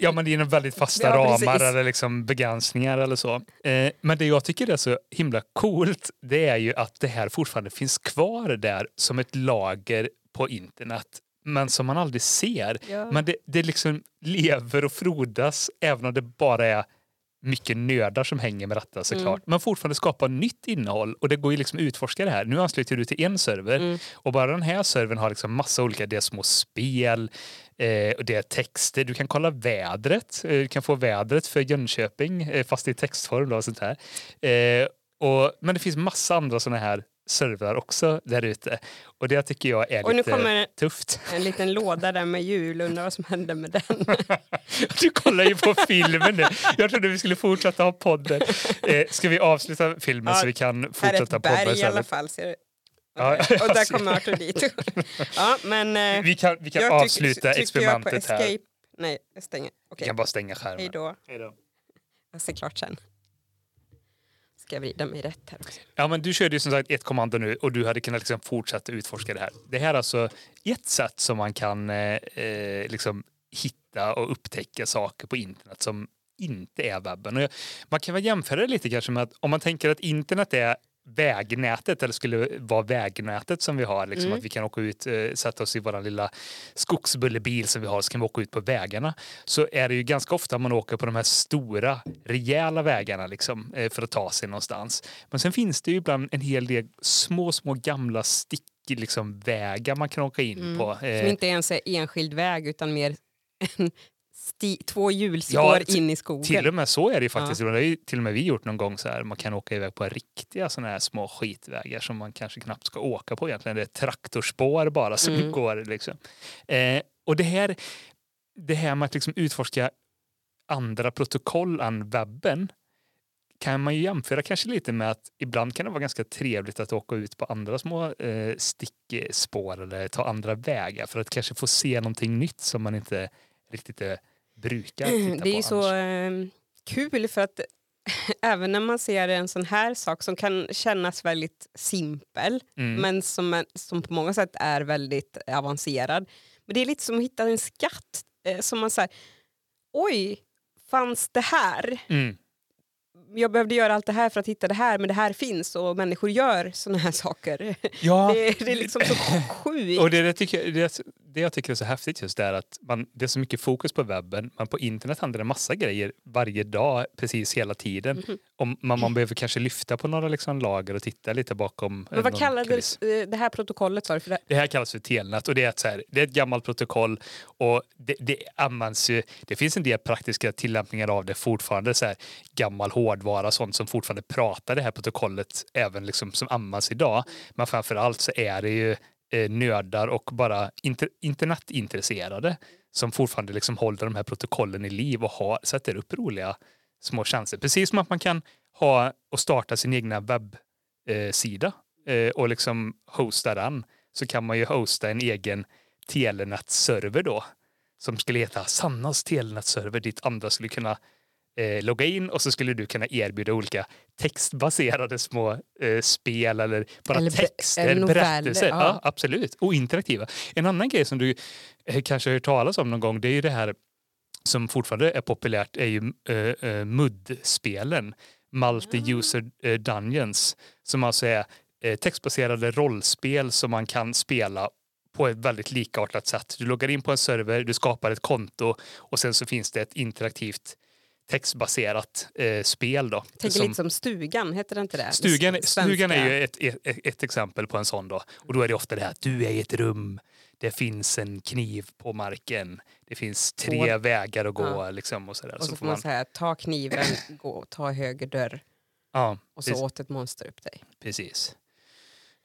Speaker 2: Ja, men det är väldigt fasta
Speaker 1: Ja,
Speaker 2: ramar
Speaker 1: precis.
Speaker 2: eller liksom begränsningar eller så. Eh, men det jag tycker är så himla coolt, det är ju att det här fortfarande finns kvar där som ett lager på internet, men som man aldrig ser.
Speaker 1: Ja.
Speaker 2: Men det, det liksom lever och frodas, även om det bara är mycket nördar som hänger med detta såklart. Men fortfarande skapa nytt innehåll och det går ju liksom att utforska det här. Nu ansluter du till en server
Speaker 1: Mm.
Speaker 2: och bara den här servern har liksom massa olika, det små spel, eh, och det är texter, du kan kolla vädret, eh, du kan få vädret för Jönköping eh, fast i textform då, och sånt här. Eh, och, men det finns massa andra sådana här servrar också där ute. Och det tycker jag är
Speaker 1: Och nu
Speaker 2: lite
Speaker 1: kommer
Speaker 2: tufft.
Speaker 1: en liten låda där med jul, undrar vad som hände med den.
Speaker 2: Du kollar ju på filmen nu. Jag trodde vi skulle fortsätta ha podden. Eh, ska vi avsluta filmen
Speaker 1: Ja,
Speaker 2: så vi kan
Speaker 1: Här är
Speaker 2: fortsätta
Speaker 1: ett berg i alla fall. Ser?
Speaker 2: Ja,
Speaker 1: och där kommer Arthur dit. ja, men, eh,
Speaker 2: Vi kan, vi kan
Speaker 1: tyck-
Speaker 2: avsluta
Speaker 1: på
Speaker 2: experimentet här.
Speaker 1: Nej, jag stänger.
Speaker 2: Vi
Speaker 1: Okej,
Speaker 2: kan bara stänga skärmen.
Speaker 1: hej då.
Speaker 2: Hej då.
Speaker 1: Jag ser klart sen. Ska jag vrida mig rätt här också?
Speaker 2: Ja, men du körde ju som sagt ett kommando nu och du hade kunnat liksom fortsätta utforska det här. Det här är alltså ett sätt som man kan eh, eh, liksom hitta och upptäcka saker på internet som inte är webben. Och jag, man kan väl jämföra det lite kanske med att om man tänker att internet är vägnätet eller skulle vara vägnätet som vi har, liksom
Speaker 1: Mm.
Speaker 2: att vi kan åka ut, eh, sätta oss i vår lilla skogsbullebil som vi har så kan vi åka ut på vägarna. Så är det ju ganska ofta man åker på de här stora, rejäla vägarna liksom, eh, för att ta sig någonstans. Men sen finns det ju ibland en hel del små, små gamla stick liksom, vägar man kan åka in
Speaker 1: Mm.
Speaker 2: på.
Speaker 1: Som
Speaker 2: Eh,
Speaker 1: inte ens är enskild väg utan mer en sti- två hjulspår
Speaker 2: Ja,
Speaker 1: in i skogen.
Speaker 2: Till och med så är det ju faktiskt. Det har ju till och med vi gjort någon gång så här. Man kan åka iväg på riktiga såna här små skitvägar som man kanske knappt ska åka på egentligen. Det är traktorspår bara som
Speaker 1: Mm.
Speaker 2: går liksom. Eh, och det här, det här med att liksom utforska andra protokoll än webben kan man ju jämföra kanske lite med att ibland kan det vara ganska trevligt att åka ut på andra små eh, stickspår eller ta andra vägar för att kanske få se någonting nytt som man inte riktigt eh, brukar titta
Speaker 1: Det är
Speaker 2: på
Speaker 1: ju så eh, kul för att även när man ser en sån här sak som kan kännas väldigt simpel
Speaker 2: Mm.
Speaker 1: men som, är- som på många sätt är väldigt avancerad. Men det är lite som att hitta en skatt eh, som man säger, oj, fanns det här?
Speaker 2: Mm.
Speaker 1: Jag behövde göra allt det här för att hitta det här, men det här finns och människor gör såna här saker.
Speaker 2: Ja,
Speaker 1: Det, det är liksom så sjukt.
Speaker 2: och det, det, tycker, det, det jag tycker är så häftigt just är att man, det är så mycket fokus på webben, men på internet händer det massa grejer varje dag, precis hela tiden.
Speaker 1: Mhm.
Speaker 2: Om man, man behöver kanske lyfta på några liksom lager och titta lite bakom.
Speaker 1: Men
Speaker 2: eh,
Speaker 1: vad
Speaker 2: någon
Speaker 1: kallades eh, det här protokollet? Du, för det?
Speaker 2: Det här kallas för telnät och det är ett, så här, det är ett gammalt protokoll och det, det används ju, det finns en del praktiska tillämpningar av det fortfarande, så här, gammal hårdvara, sånt som fortfarande pratar det här protokollet även liksom som används idag. Men framför allt så är det ju eh, nördar och bara inter, internetintresserade som fortfarande liksom håller de här protokollen i liv och har, sätter upp roliga små tjänster. Precis som att man kan ha och starta sin egna webbsida eh, eh, och liksom hosta den så kan man ju hosta en egen telenätsserver då som skulle heta Sannas telenätsserver dit andra skulle kunna eh, logga in och så skulle du kunna erbjuda olika textbaserade små eh, spel eller bara
Speaker 1: Eller
Speaker 2: texter,
Speaker 1: eller
Speaker 2: berättelser. Ja.
Speaker 1: ja.
Speaker 2: absolut. Och interaktiva. En annan grej som du eh, kanske har hört talas om någon gång det är ju det här som fortfarande är populärt är ju eh, eh, MUD-spelen. Multi-user eh, dungeons som alltså är eh, textbaserade rollspel som man kan spela på ett väldigt likartat sätt. Du loggar in på en server, du skapar ett konto och sen så finns det ett interaktivt textbaserat eh, spel. Då,
Speaker 1: Tänker
Speaker 2: som-
Speaker 1: lite som Stugan, heter det inte det?
Speaker 2: Stugan,
Speaker 1: Svenska.
Speaker 2: stugan är ju ett, ett, ett exempel på en sån då. Och då är det ofta det här att du är i ett rum, det finns en kniv på marken, det finns tre
Speaker 1: Och-
Speaker 2: vägar att gå.
Speaker 1: Ja.
Speaker 2: Liksom, och så där.
Speaker 1: Och så får man säga, ta kniven, gå, ta höger dörr
Speaker 2: ja,
Speaker 1: och så
Speaker 2: precis,
Speaker 1: åt ett monster upp dig.
Speaker 2: precis.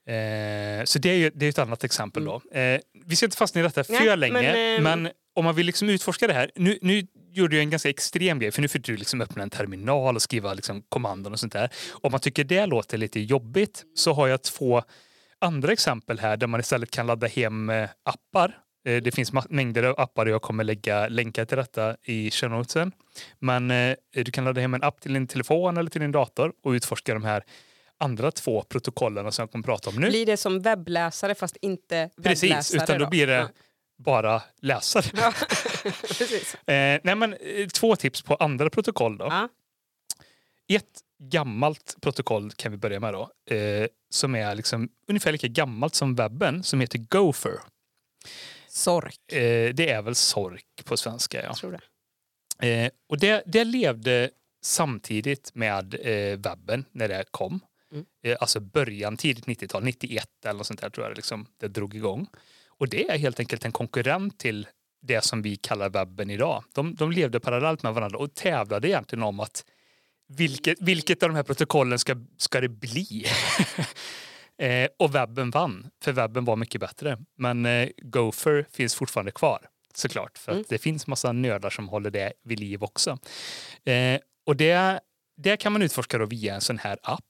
Speaker 2: Eh, så det är ju det är ett annat exempel då. Eh, vi ska inte fastna i detta för
Speaker 1: Mm. Nej,
Speaker 2: länge,
Speaker 1: men,
Speaker 2: men,
Speaker 1: ehm,
Speaker 2: om man vill liksom utforska det här. Nu, nu gjorde jag en ganska extrem grej, för nu fick du liksom öppna en terminal och skriva liksom kommandon och sånt där. Om man tycker det låter lite jobbigt så har jag två andra exempel här där man istället kan ladda hem eh, appar. Eh, Det finns mängder av appar och jag kommer lägga länkar till detta i show notesen. Men eh, du kan ladda hem en app till din telefon eller till din dator och utforska de här andra två protokollen som jag kommer prata om nu.
Speaker 1: Blir det som webbläsare fast inte
Speaker 2: Precis,
Speaker 1: webbläsare?
Speaker 2: utan då blir det
Speaker 1: Ja.
Speaker 2: Bara läsare.
Speaker 1: Ja. Precis.
Speaker 2: Eh, nej men, eh, två tips på andra protokoll då.
Speaker 1: Ja.
Speaker 2: Ett gammalt protokoll kan vi börja med då. Eh, som är liksom ungefär lika gammalt som webben, som heter Gopher.
Speaker 1: Sork,
Speaker 2: Eh, det är väl sork på svenska. Ja.
Speaker 1: jag tror det.
Speaker 2: Eh, och det, det levde samtidigt med eh, webben när det kom.
Speaker 1: Mm.
Speaker 2: Eh, alltså början, tidigt 90-tal, 91 eller något sånt där tror jag det, liksom, det drog igång. Och det är helt enkelt en konkurrent till det som vi kallar webben idag. De, de levde parallellt med varandra och tävlade egentligen om att vilket, vilket av de här protokollen ska, ska det bli? eh, och webben vann, för webben var mycket bättre. Men eh, Gopher finns fortfarande kvar såklart, för
Speaker 1: Mm.
Speaker 2: att det finns massa nördar som håller det vid liv också. Eh, och det, det kan man utforska då via en sån här app.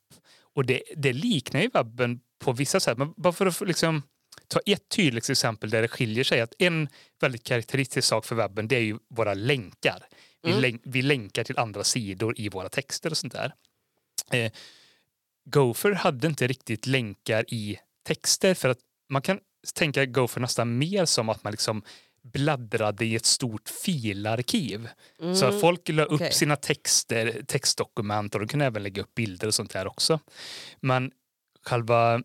Speaker 2: Och det, det liknar ju webben på vissa sätt, men bara för att liksom ta ett tydligt exempel där det skiljer sig. Att en väldigt karaktäristisk sak för webben det är ju våra länkar. Vi,
Speaker 1: Mm.
Speaker 2: länk, vi länkar till andra sidor i våra texter och sånt där. Eh, Gopher hade inte riktigt länkar i texter för att man kan tänka Gopher nästan mer som att man liksom bladdrade i ett stort filarkiv. Så att folk la upp
Speaker 1: okej.
Speaker 2: sina texter, textdokument och de kunde även lägga upp bilder och sånt där också. Men själva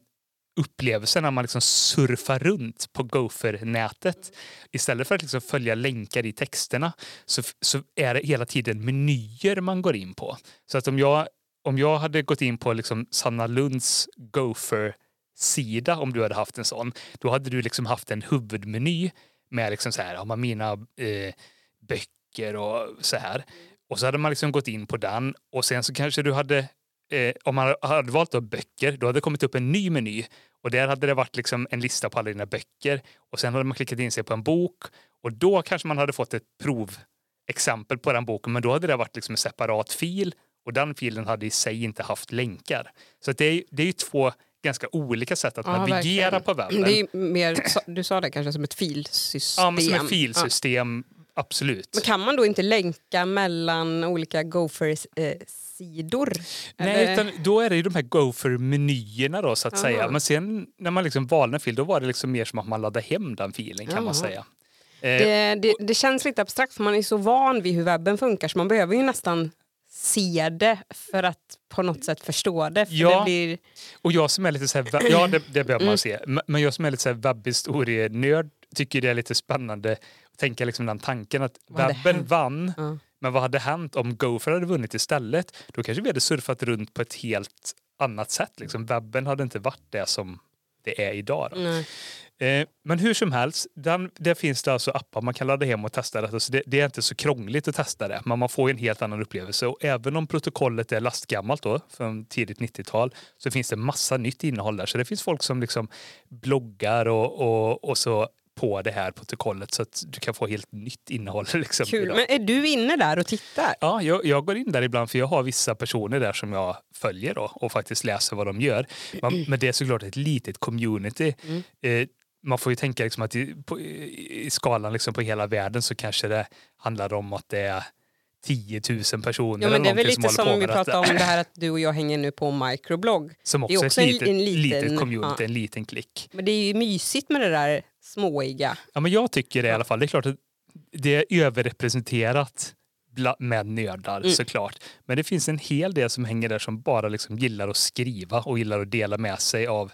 Speaker 2: upplevelsen när man liksom surfar runt på Gopher-nätet istället för att liksom följa länkar i texterna så, så är det hela tiden menyer man går in på. Så att om jag, om jag hade gått in på liksom Sanna Lunds Gopher-sida, om du hade haft en sån, då hade du liksom haft en huvudmeny med liksom så här, har man mina eh, böcker och så här. Och så hade man liksom gått in på den och sen så kanske du hade Eh, om man hade valt då böcker, då hade det kommit upp en ny meny. Och där hade det varit liksom en lista på alla dina böcker. Och sen hade man klickat in sig på en bok. Och då kanske man hade fått ett provexempel på den boken. Men då hade det varit liksom en separat fil. Och den filen hade i sig inte haft länkar. Så det, är, det är ju två ganska olika sätt att
Speaker 1: Ja,
Speaker 2: navigera
Speaker 1: verkligen.
Speaker 2: på webben.
Speaker 1: Det är mer, du sa det kanske som ett filsystem.
Speaker 2: ja, men som ett
Speaker 1: Ja.
Speaker 2: Absolut.
Speaker 1: Men kan man då inte länka mellan olika Gopher-sidor?
Speaker 2: Nej, utan då är det ju de här Gopher-menyerna då så att
Speaker 1: Aha.
Speaker 2: säga. Men sen när man liksom valde en fil då var det liksom mer som att man laddade hem den filen kan man
Speaker 1: Jaha.
Speaker 2: säga. Eh,
Speaker 1: Det, det, det känns lite abstrakt för man är så van vid hur webben funkar så man behöver ju nästan se det för att på något sätt förstå det. För
Speaker 2: Ja.
Speaker 1: det blir,
Speaker 2: och jag som är lite så här, ja det, det behöver
Speaker 1: Mm.
Speaker 2: man se, Men- men jag som är lite så här webbhistorienörd tycker det är lite spännande att tänka liksom den tanken att webben vann,
Speaker 1: ja.
Speaker 2: men vad hade hänt om Gopher hade vunnit istället? Då kanske vi hade surfat runt på ett helt annat sätt. Liksom. Webben hade inte varit det som det är idag. Eh, men hur som helst, den, där finns det alltså appar man kan ladda hem och testa det. Så det. Det är inte så krångligt att testa det, men man får en helt annan upplevelse. Och även om protokollet är lastgammalt då, från tidigt 90-tal, så finns det massa nytt innehåll där. Så det finns folk som liksom bloggar och, och, och så på det här protokollet så att du kan få helt nytt innehåll. Liksom,
Speaker 1: Kul.
Speaker 2: idag.
Speaker 1: Men är du inne där och tittar?
Speaker 2: Ja, jag, jag går in där ibland för jag har vissa personer där som jag följer då, och faktiskt läser vad de gör. Man, men det är såklart ett litet community.
Speaker 1: Mm.
Speaker 2: Eh, man får ju tänka liksom att i, på, i skalan liksom på hela världen så kanske det handlar om att det är 10 000 personer
Speaker 1: Ja, men det är väl lite
Speaker 2: som
Speaker 1: som vi pratade om det här att du och jag hänger nu på microblogg.
Speaker 2: Som
Speaker 1: det är
Speaker 2: också
Speaker 1: också
Speaker 2: ett
Speaker 1: en-
Speaker 2: litet,
Speaker 1: en liten-
Speaker 2: litet community,
Speaker 1: ja.
Speaker 2: en liten klick.
Speaker 1: Men det är ju mysigt med det där småiga.
Speaker 2: Ja, men jag tycker det i alla fall. Det är klart att det är överrepresenterat med nördar
Speaker 1: Mm.
Speaker 2: såklart. Men det finns en hel del som hänger där som bara liksom gillar att skriva och gillar att dela med sig av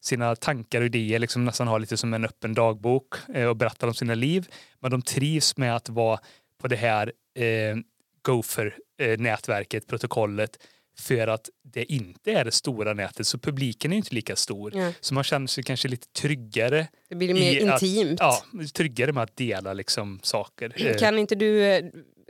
Speaker 2: sina tankar och idéer, liksom nästan ha lite som en öppen dagbok eh, och berättar om sina liv. Men de trivs med att vara på det här eh, Gopher-nätverket, protokollet, för att det inte är det stora nätet så publiken är inte lika stor.
Speaker 1: Ja.
Speaker 2: Så man känner sig kanske lite tryggare
Speaker 1: Det blir mer
Speaker 2: I att-
Speaker 1: intimt.
Speaker 2: ja, tryggare med att dela liksom saker.
Speaker 1: Kan inte du eh,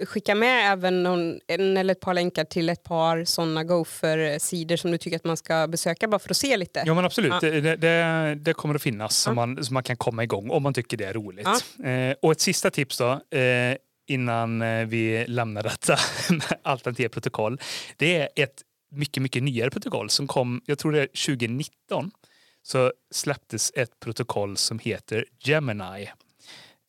Speaker 1: skicka med även någon, en eller ett par länkar till ett par sådana Gopher-sidor som du tycker att man ska besöka bara för att se lite?
Speaker 2: Ja men absolut,
Speaker 1: Ja.
Speaker 2: det, det, det kommer att finnas som,
Speaker 1: Ja.
Speaker 2: man, som man kan komma igång om man tycker det är roligt. Eh, och ett sista tips då, eh, innan eh, vi lämnar detta med alternativa protokoll. Det är ett mycket, mycket nyare protokoll som kom, jag tror det är 2019, så släpptes ett protokoll som heter Gemini.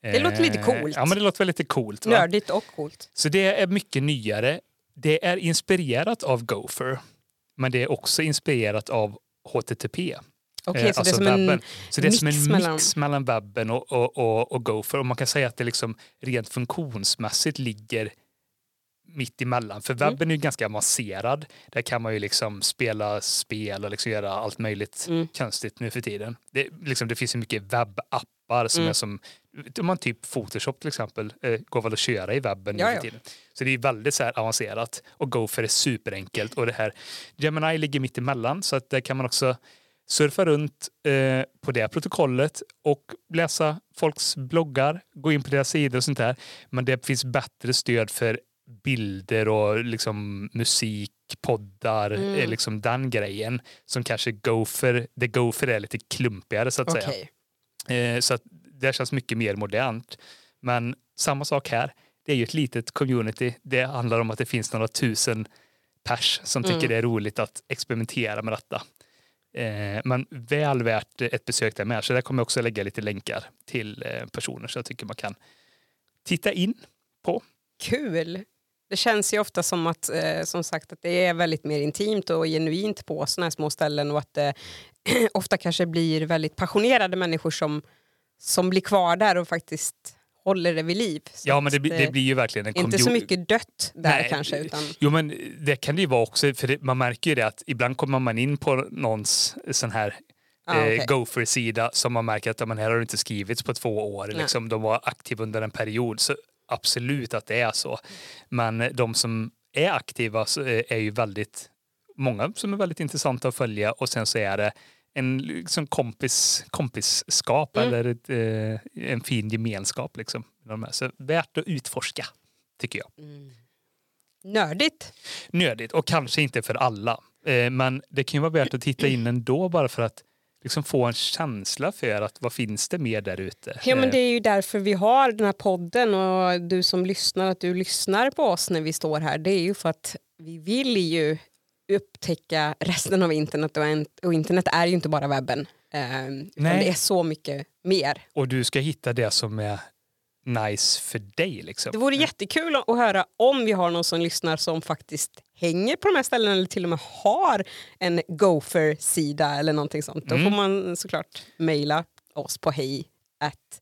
Speaker 1: Det låter lite
Speaker 2: Eh,
Speaker 1: coolt.
Speaker 2: Ja men det låter väl lite coolt. Va?
Speaker 1: Nördigt och coolt.
Speaker 2: Så det är mycket nyare. Det är inspirerat av Gopher, men det är också inspirerat av HTTP.
Speaker 1: Okej,
Speaker 2: eh,
Speaker 1: så
Speaker 2: alltså
Speaker 1: det är som
Speaker 2: webben.
Speaker 1: en...
Speaker 2: så det är som
Speaker 1: mix
Speaker 2: en
Speaker 1: mellan-
Speaker 2: mix mellan webben och, och, och, och Gopher. Och man kan säga att det liksom rent funktionsmässigt ligger mitt emellan. För
Speaker 1: Mm.
Speaker 2: webben är ju ganska avancerad. Där kan man ju liksom spela spel och liksom göra allt möjligt
Speaker 1: Mm.
Speaker 2: konstigt nu för tiden. Det, liksom, det finns ju mycket webbappar som
Speaker 1: Mm.
Speaker 2: är som, om man typ Photoshop till exempel, eh, går väl att köra i webben nu för tiden. Så det är väldigt så här avancerat och Gopher är superenkelt och det här Gemini ligger mitt emellan så att där kan man också surfa runt eh, på det protokollet och läsa folks bloggar, gå in på deras sidor och sånt där. Men det finns bättre stöd för bilder och liksom musik, poddar,
Speaker 1: Mm.
Speaker 2: eh, liksom den grejen som kanske Gopher, det Gopher är lite klumpigare så att säga.
Speaker 1: Okej.
Speaker 2: Eh, så att det känns mycket mer modernt. Men samma sak här. Det är ju ett litet community. Det handlar om att det finns några tusen pers som tycker
Speaker 1: Mm.
Speaker 2: det är roligt att experimentera med detta. Eh, men väl värt ett besök där med. Så där kommer jag också lägga lite länkar till eh, personer som jag tycker man kan titta in. på.
Speaker 1: Kul! Det känns ju ofta som att, eh, som sagt, att det är väldigt mer intimt och genuint på sådana här små ställen och att det ofta kanske blir väldigt passionerade människor som, som blir kvar där och faktiskt håller det vid liv.
Speaker 2: Ja, men det, blir- det blir ju verkligen en
Speaker 1: inte så mycket dött där
Speaker 2: Nej,
Speaker 1: kanske. Utan,
Speaker 2: Jo men det kan det ju vara också, för det, man märker ju det att ibland kommer man in på någons sån här
Speaker 1: ah,
Speaker 2: eh,
Speaker 1: okej.
Speaker 2: Gopher-sida som man märker att ja, men här har det inte skrivits på två år.
Speaker 1: Nej.
Speaker 2: Liksom, de var aktiva under en period. Så absolut att det är så. Men de som är aktiva är är ju väldigt många som är väldigt intressanta att följa och sen så är det en liksom kompis, kompisskap
Speaker 1: Mm.
Speaker 2: eller ett, eh, en fin gemenskap. Liksom. Så värt att utforska, tycker jag.
Speaker 1: Mm. Nördigt.
Speaker 2: Nödigt och kanske inte för alla. Eh, men det kan ju vara värt att titta in ändå bara för att liksom få en känsla för att vad finns det mer där ute?
Speaker 1: Ja, men
Speaker 2: Eh,
Speaker 1: det är ju därför vi har den här podden och du som lyssnar, att du lyssnar på oss när vi står här. Det är ju för att vi vill ju upptäcka resten av internet och, och internet är ju inte bara webben. Eh,
Speaker 2: Nej.
Speaker 1: det är så mycket mer.
Speaker 2: Och du ska hitta det som är nice för dig. Liksom.
Speaker 1: Det vore jättekul att höra om vi har någon som lyssnar som faktiskt hänger på de här ställena eller till och med har en Gopher-sida eller någonting sånt. Då
Speaker 2: Mm.
Speaker 1: får man såklart mejla oss på hej at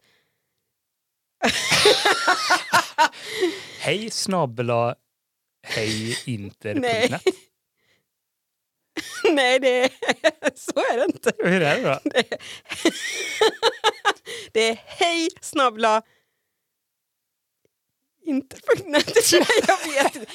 Speaker 2: Hej snabela hej
Speaker 1: Nej.
Speaker 2: inter.net.
Speaker 1: Det är, så är det inte.
Speaker 2: Hur är det då?
Speaker 1: Det är hej snabbla inte .net. Jag vet inte.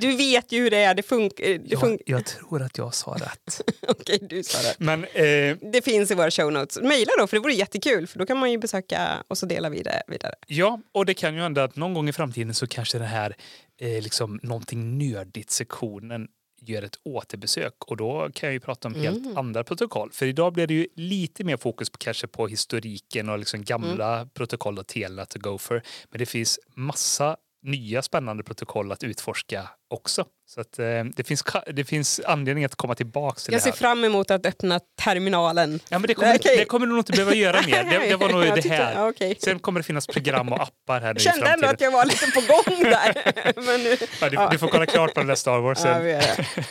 Speaker 1: Du vet ju hur det är. Det funkar. Det
Speaker 2: Jag,
Speaker 1: fun-
Speaker 2: jag tror att jag sa rätt.
Speaker 1: Okej, du sa det.
Speaker 2: Men eh,
Speaker 1: Det finns i våra show notes. Mejla då, för det vore jättekul. För då kan man ju besöka och så delar vi det vidare.
Speaker 2: ja, och det kan ju hända att någon gång i framtiden så kanske det här eh, liksom någonting nördigt sektionen gör ett återbesök och då kan jag ju prata om helt
Speaker 1: Mm.
Speaker 2: andra protokoll. För idag blir det ju lite mer fokus på, kanske på historiken och liksom gamla
Speaker 1: Mm.
Speaker 2: protokoll och Telnet och Gopher. Men det finns massa nya spännande protokoll att utforska också. Så att, eh, det, finns, det finns anledning att komma tillbaka till
Speaker 1: Jag
Speaker 2: det
Speaker 1: ser
Speaker 2: här.
Speaker 1: fram emot att öppna terminalen.
Speaker 2: Ja, men det, kommer,
Speaker 1: Okej.
Speaker 2: det kommer du nog inte behöva göra mer. Det, det var nog
Speaker 1: Jag
Speaker 2: det här.
Speaker 1: ja, okej.
Speaker 2: Sen kommer det finnas program och appar här nu
Speaker 1: Jag kände ändå att jag var lite på gång där. Men nu,
Speaker 2: Ja, du, du får kolla klart på den där Star Wars
Speaker 1: Ja,
Speaker 2: sen.
Speaker 1: det.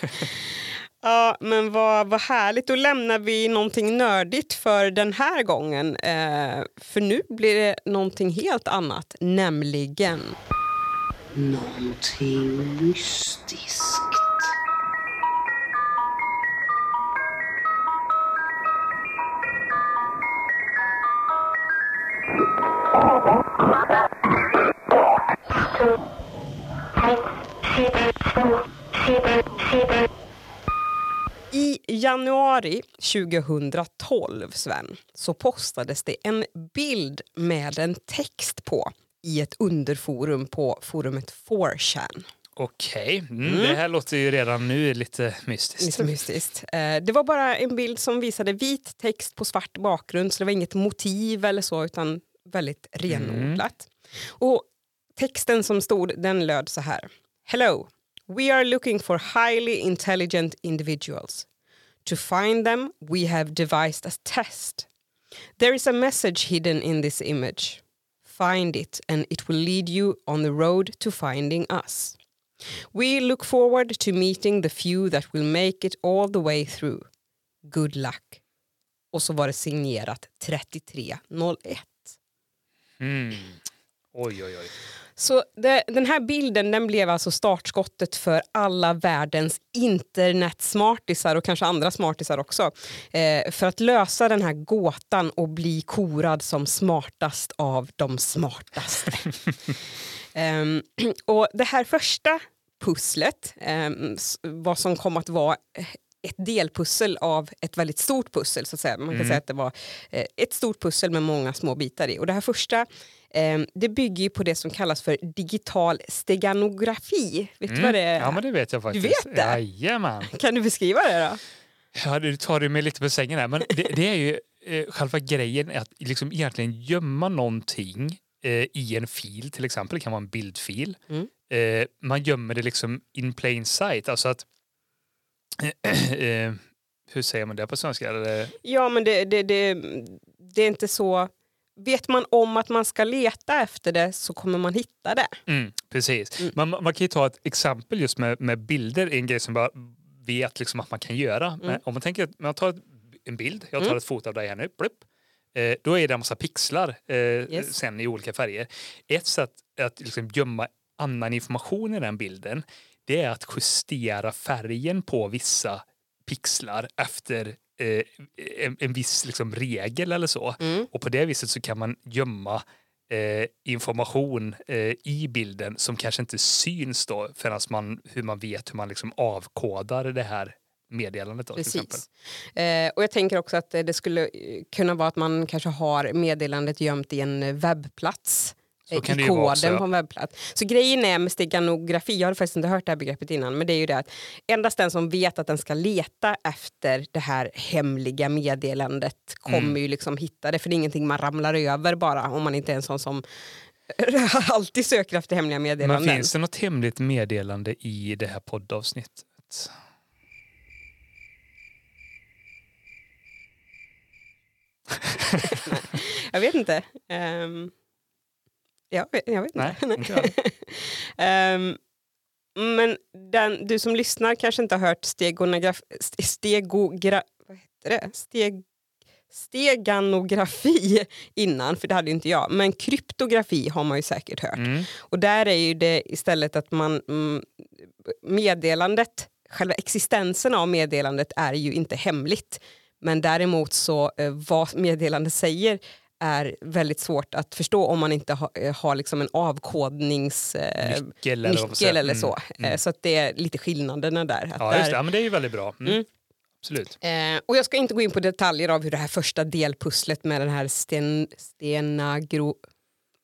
Speaker 1: Ja, men vad, vad härligt. Då lämnar vi någonting nördigt för den här gången. Eh, för nu blir det någonting helt annat, nämligen...
Speaker 3: Någonting mystiskt.
Speaker 1: I januari 2012, Sven, så postades det en bild med en text på i ett underforum på forumet 4chan.
Speaker 2: Okej, mm, det här låter ju redan nu lite mystiskt.
Speaker 1: Lite mystiskt. Eh, det var bara en bild som visade vit text på svart bakgrund så det var inget motiv eller så utan väldigt renodlat. Och texten som stod den löd så här. Hello, we are looking for highly intelligent individuals. To find them we have devised a test. There is a message hidden in this image. Find it and it will lead you on the road to finding us. We look forward to meeting the few that will make it all the way through. Good luck. Och så var det signerat 3301.
Speaker 2: Mm. Oj, oj, oj.
Speaker 1: Så det, den här bilden den blev alltså startskottet för alla världens internetsmartisar och kanske andra smartisar också. Eh, för att lösa den här gåtan och bli korad som smartast av de smartaste. Ehm, och det här första pusslet, s- vad som kom att vara ett delpussel av ett väldigt stort pussel. så att säga. Man kan
Speaker 2: Mm.
Speaker 1: säga att det var eh, ett stort pussel med många små bitar i. Och det här första det bygger ju på det som kallas för digital steganografi. Vet du vad det är?
Speaker 2: Mm. Ja, men det vet jag faktiskt.
Speaker 1: vet det?
Speaker 2: Jajamän.
Speaker 1: Kan du beskriva det då?
Speaker 2: Ja, du tar ju mig lite på sängen här. Men det, det är ju eh, själva grejen är att liksom egentligen gömma någonting eh, i en fil, till exempel. Det kan vara en bildfil.
Speaker 1: Mm.
Speaker 2: Eh, man gömmer det liksom in plain sight. Alltså att... hur säger man det på svenska?
Speaker 1: Ja, men det, det, det, det är inte så... Vet man om att man ska leta efter det så kommer man hitta det.
Speaker 2: Mm, precis.
Speaker 1: Mm.
Speaker 2: Man, man kan ju ta ett exempel just med, med bilder, en grej som bara vet liksom att man kan göra. Men om man tänker att man tar ett, en bild, jag tar
Speaker 1: Mm.
Speaker 2: ett foto av dig här nu, plupp, eh, då är det en massa pixlar eh,
Speaker 1: Yes.
Speaker 2: sen i olika färger. Ett sätt att liksom gömma annan information i den bilden, det är att justera färgen på vissa pixlar efter eh, en, en viss liksom regel eller så.
Speaker 1: Mm.
Speaker 2: Och på det viset så kan man gömma eh, information eh, i bilden som kanske inte syns då förrän man, hur man vet hur man liksom avkodar det här meddelandet. Då.
Speaker 1: Precis. Eh, och jag tänker också att det skulle eh, kunna vara att man kanske har meddelandet gömt i en webbplats.
Speaker 2: Så
Speaker 1: I koden på en webbplats. Så grejen är med steganografi, jag har faktiskt inte hört det här begreppet innan, men det är ju det att endast den som vet att den ska leta efter det här hemliga meddelandet kommer
Speaker 2: Mm.
Speaker 1: ju liksom hitta det, för det är ingenting man ramlar över bara om man inte är en sån som alltid söker efter hemliga
Speaker 2: Men
Speaker 1: meddelanden.
Speaker 2: finns det något hemligt meddelande i det här poddavsnittet?
Speaker 1: Jag vet inte. Um, jag, vet, jag vet
Speaker 2: Nej,
Speaker 1: inte.
Speaker 2: inte jag.
Speaker 1: Ehm, men den, du som lyssnar kanske inte har hört stegonograf, st- stegogra, vad heter det? Steg, steganografi innan, för det hade ju inte jag. Men kryptografi har man ju säkert hört.
Speaker 2: Mm.
Speaker 1: Och där är ju det istället att man mm, meddelandet, själva existensen av meddelandet är ju inte hemligt. Men däremot så eh, vad meddelandet säger är väldigt svårt att förstå om man inte ha, eh, har liksom en avkodnings... Eh,
Speaker 2: eller,
Speaker 1: eller
Speaker 2: Mm,
Speaker 1: så.
Speaker 2: mm.
Speaker 1: Eh, Så att det är lite skillnaderna där.
Speaker 2: Ja, just det. Ja, men det är ju väldigt bra. Mm.
Speaker 1: Mm.
Speaker 2: Absolut.
Speaker 1: Eh, och jag ska inte gå in på detaljer av hur det här första delpusslet med den här sten, stenagro...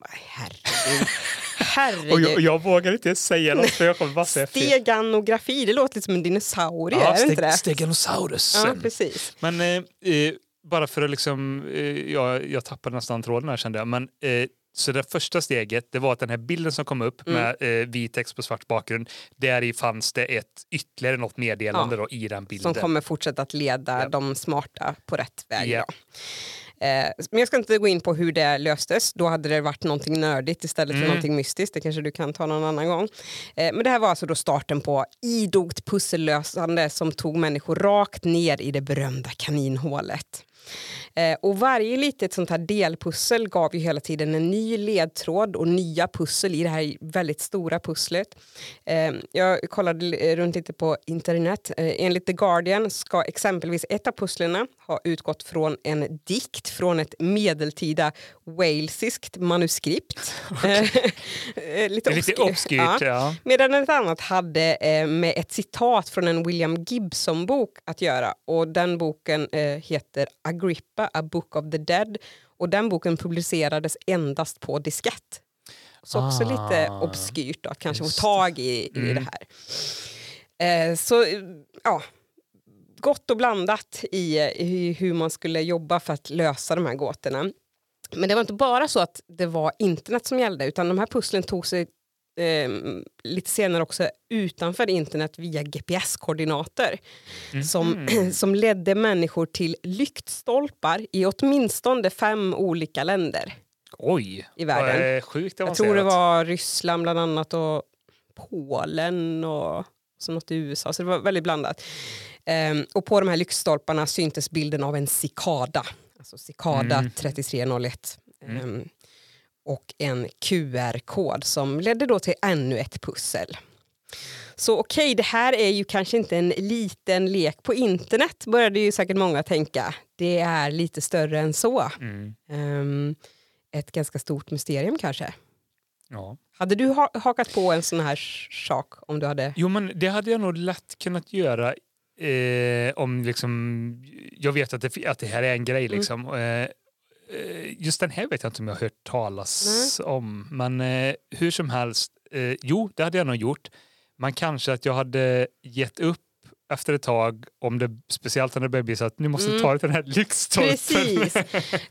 Speaker 1: Herregud. Herregud.
Speaker 2: Och jag, jag vågar inte säga något för jag kommer bara säga fel.
Speaker 1: Steganografi, det låter lite som en dinosaurie,
Speaker 2: Ja,
Speaker 1: är det inte det?
Speaker 2: Steganosaurus.
Speaker 1: Ja, precis.
Speaker 2: Men eh, eh, bara för att liksom, eh, jag, jag tappade nästan tråden här kände jag. Men, eh, så det första steget det var att den här bilden som kom upp
Speaker 1: Mm.
Speaker 2: med eh, vit text på svart bakgrund, där i fanns det ett ytterligare något meddelande då, i den bilden.
Speaker 1: Som kommer fortsätta att leda
Speaker 2: Ja.
Speaker 1: de smarta på rätt väg.
Speaker 2: Ja.
Speaker 1: Eh, men jag ska inte gå in på hur det löstes. Då hade det varit någonting nördigt istället för
Speaker 2: Mm.
Speaker 1: någonting mystiskt. Det kanske du kan ta någon annan gång. Eh, men det här var alltså då starten på idogt pussellösande som tog människor rakt ner i det berömda kaninhålet. Eh, och varje litet sånt här delpussel gav ju hela tiden en ny ledtråd och nya pussel i det här väldigt stora pusslet. Eh, jag kollade runt lite på internet. Eh, enligt The Guardian ska exempelvis ett av pusslerna ha utgått från en dikt från ett medeltida walesiskt manuskript. Eh, eh,
Speaker 2: är lite
Speaker 1: obskyrt. Ja. Medan ett annat hade eh, med ett citat från en William Gibson-bok att göra. Och Den boken heter Agrippa, A Book of the Dead. Och Den boken publicerades endast på diskett. Så också
Speaker 2: Ah,
Speaker 1: lite obskyrt då, att kanske få tag i, i
Speaker 2: Mm.
Speaker 1: det här. Eh, så ja, gott och blandat i, i hur man skulle jobba för att lösa de här gåtorna. Men det var inte bara så att det var internet som gällde utan de här pusslen tog sig eh, lite senare också utanför internet via GPS-koordinater som,
Speaker 2: Mhm.
Speaker 1: som ledde människor till lyktstolpar i åtminstone fem olika länder
Speaker 2: Oj,
Speaker 1: i världen.
Speaker 2: sjukt
Speaker 1: Jag tror det var Ryssland bland annat och Polen och så något i USA, så det var väldigt blandat. Ehm, och på de här lyktstolparna syntes bilden av en cikada, alltså cikada
Speaker 2: Mm.
Speaker 1: 3301.
Speaker 2: Mm.
Speaker 1: Ehm, och en QR-kod som ledde då till ännu ett pussel. Så okej, det här är ju kanske inte en liten lek på internet, började ju säkert många tänka. Det är lite större än så.
Speaker 2: Mm.
Speaker 1: Ehm, ett ganska stort mysterium kanske.
Speaker 2: Ja.
Speaker 1: Hade du ha hakat på en sån här sak om du hade...
Speaker 2: Jo, men det hade jag nog lätt kunnat göra eh, om liksom, jag vet att det, att det här är en grej
Speaker 1: Mm.
Speaker 2: liksom. Eh, just den här vet jag inte om jag har hört talas om. Men eh, hur som helst, eh, jo det hade jag nog gjort. Men kanske att jag hade gett upp efter ett tag, om det, speciellt när det började bli så att nu måste
Speaker 1: Mm.
Speaker 2: ta dig till den här lyktstolpen.
Speaker 1: Precis.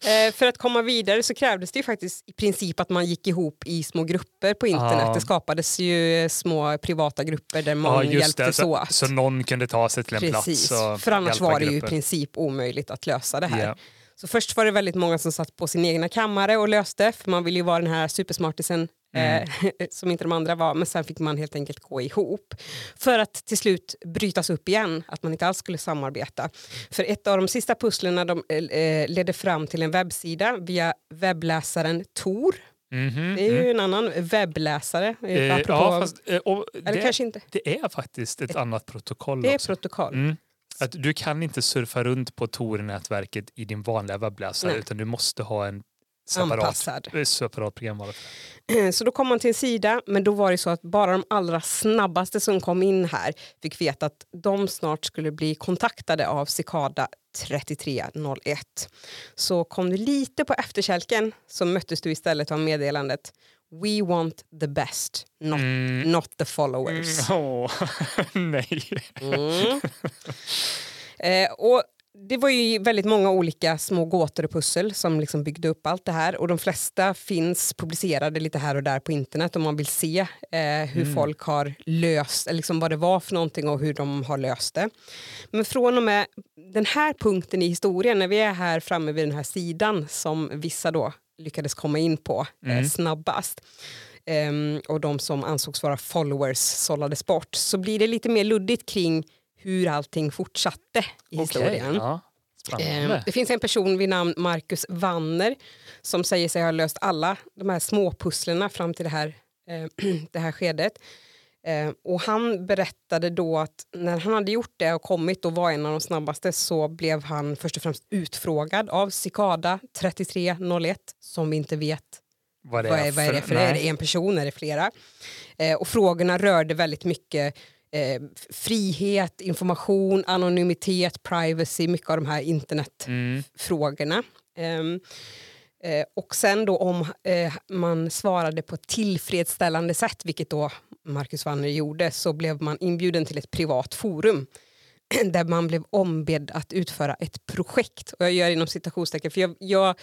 Speaker 1: Eh, för att komma vidare så krävdes det ju faktiskt i princip att man gick ihop i små grupper på internet.
Speaker 2: Ja.
Speaker 1: Det skapades ju små privata grupper där man
Speaker 2: just
Speaker 1: hjälptes
Speaker 2: det. Så,
Speaker 1: åt.
Speaker 2: så någon kunde ta sig till en
Speaker 1: Precis,
Speaker 2: plats och
Speaker 1: för annars var det ju i princip omöjligt att lösa det här.
Speaker 2: Ja.
Speaker 1: Så först var det väldigt många som satt på sin egna kammare och löste, för man ville ju vara den här supersmartisen
Speaker 2: Mm.
Speaker 1: eh, som inte de andra var, men sen fick man helt enkelt gå ihop. För att till slut brytas upp igen, att man inte alls skulle samarbeta. För ett av de sista pusslerna de, eh, ledde fram till en webbsida via webbläsaren Tor.
Speaker 2: Mhm,
Speaker 1: Det är ju
Speaker 2: mm.
Speaker 1: en annan webbläsare, eh,
Speaker 2: Eh, ja, fast, eh, det,
Speaker 1: kanske inte.
Speaker 2: det är faktiskt ett annat protokoll
Speaker 1: Det är
Speaker 2: också.
Speaker 1: protokoll.
Speaker 2: Mm. Att du kan inte surfa runt på Tor-nätverket i din vanliga webbläsare
Speaker 1: Nej.
Speaker 2: utan du måste ha en separat,
Speaker 1: Anpassad.
Speaker 2: separat programvara.
Speaker 1: Så då kom man till en sida, men då var det så att bara de allra snabbaste som kom in här fick veta att de snart skulle bli kontaktade av Cicada 3301. Så kom du lite på efterkälken så möttes du istället av meddelandet We want the best, not,
Speaker 2: Mm.
Speaker 1: not the followers.
Speaker 2: Mm, åh, nej.
Speaker 1: Mm. Eh, och det var ju väldigt många olika små gåtor och pussel som liksom byggde upp allt det här och de flesta finns publicerade lite här och där på internet om man vill se eh, hur
Speaker 2: Mm.
Speaker 1: folk har löst, liksom vad det var för någonting och hur de har löst det. Men från och med den här punkten i historien, när vi är här framme vid den här sidan som vissa då lyckades komma in på eh,
Speaker 2: Mm.
Speaker 1: snabbast ehm, och de som ansågs vara followers sållades bort så blir det lite mer luddigt kring hur allting fortsatte i historien.
Speaker 2: ja.
Speaker 1: Eh,
Speaker 2: Spännande.
Speaker 1: Det finns en person vid namn Marcus Wanner som säger sig ha löst alla de här småpusslerna fram till det här, eh, det här skedet. Eh, och han berättade då att när han hade gjort det och kommit och var en av de snabbaste så blev han först och främst utfrågad av Cicada 3301 som vi inte vet
Speaker 2: Vad
Speaker 1: vad är, vad är det för, är det en person, är det flera? Eh, och frågorna rörde väldigt mycket eh, frihet, information, anonymitet, privacy, mycket av de här internetfrågorna.
Speaker 2: Mm.
Speaker 1: Eh, och sen då om eh, man svarade på ett tillfredsställande sätt, vilket då Marcus Wanner gjorde, så blev man inbjuden till ett privat forum där man blev ombedd att utföra ett projekt. Och jag gör inom citationstecken, för jag, jag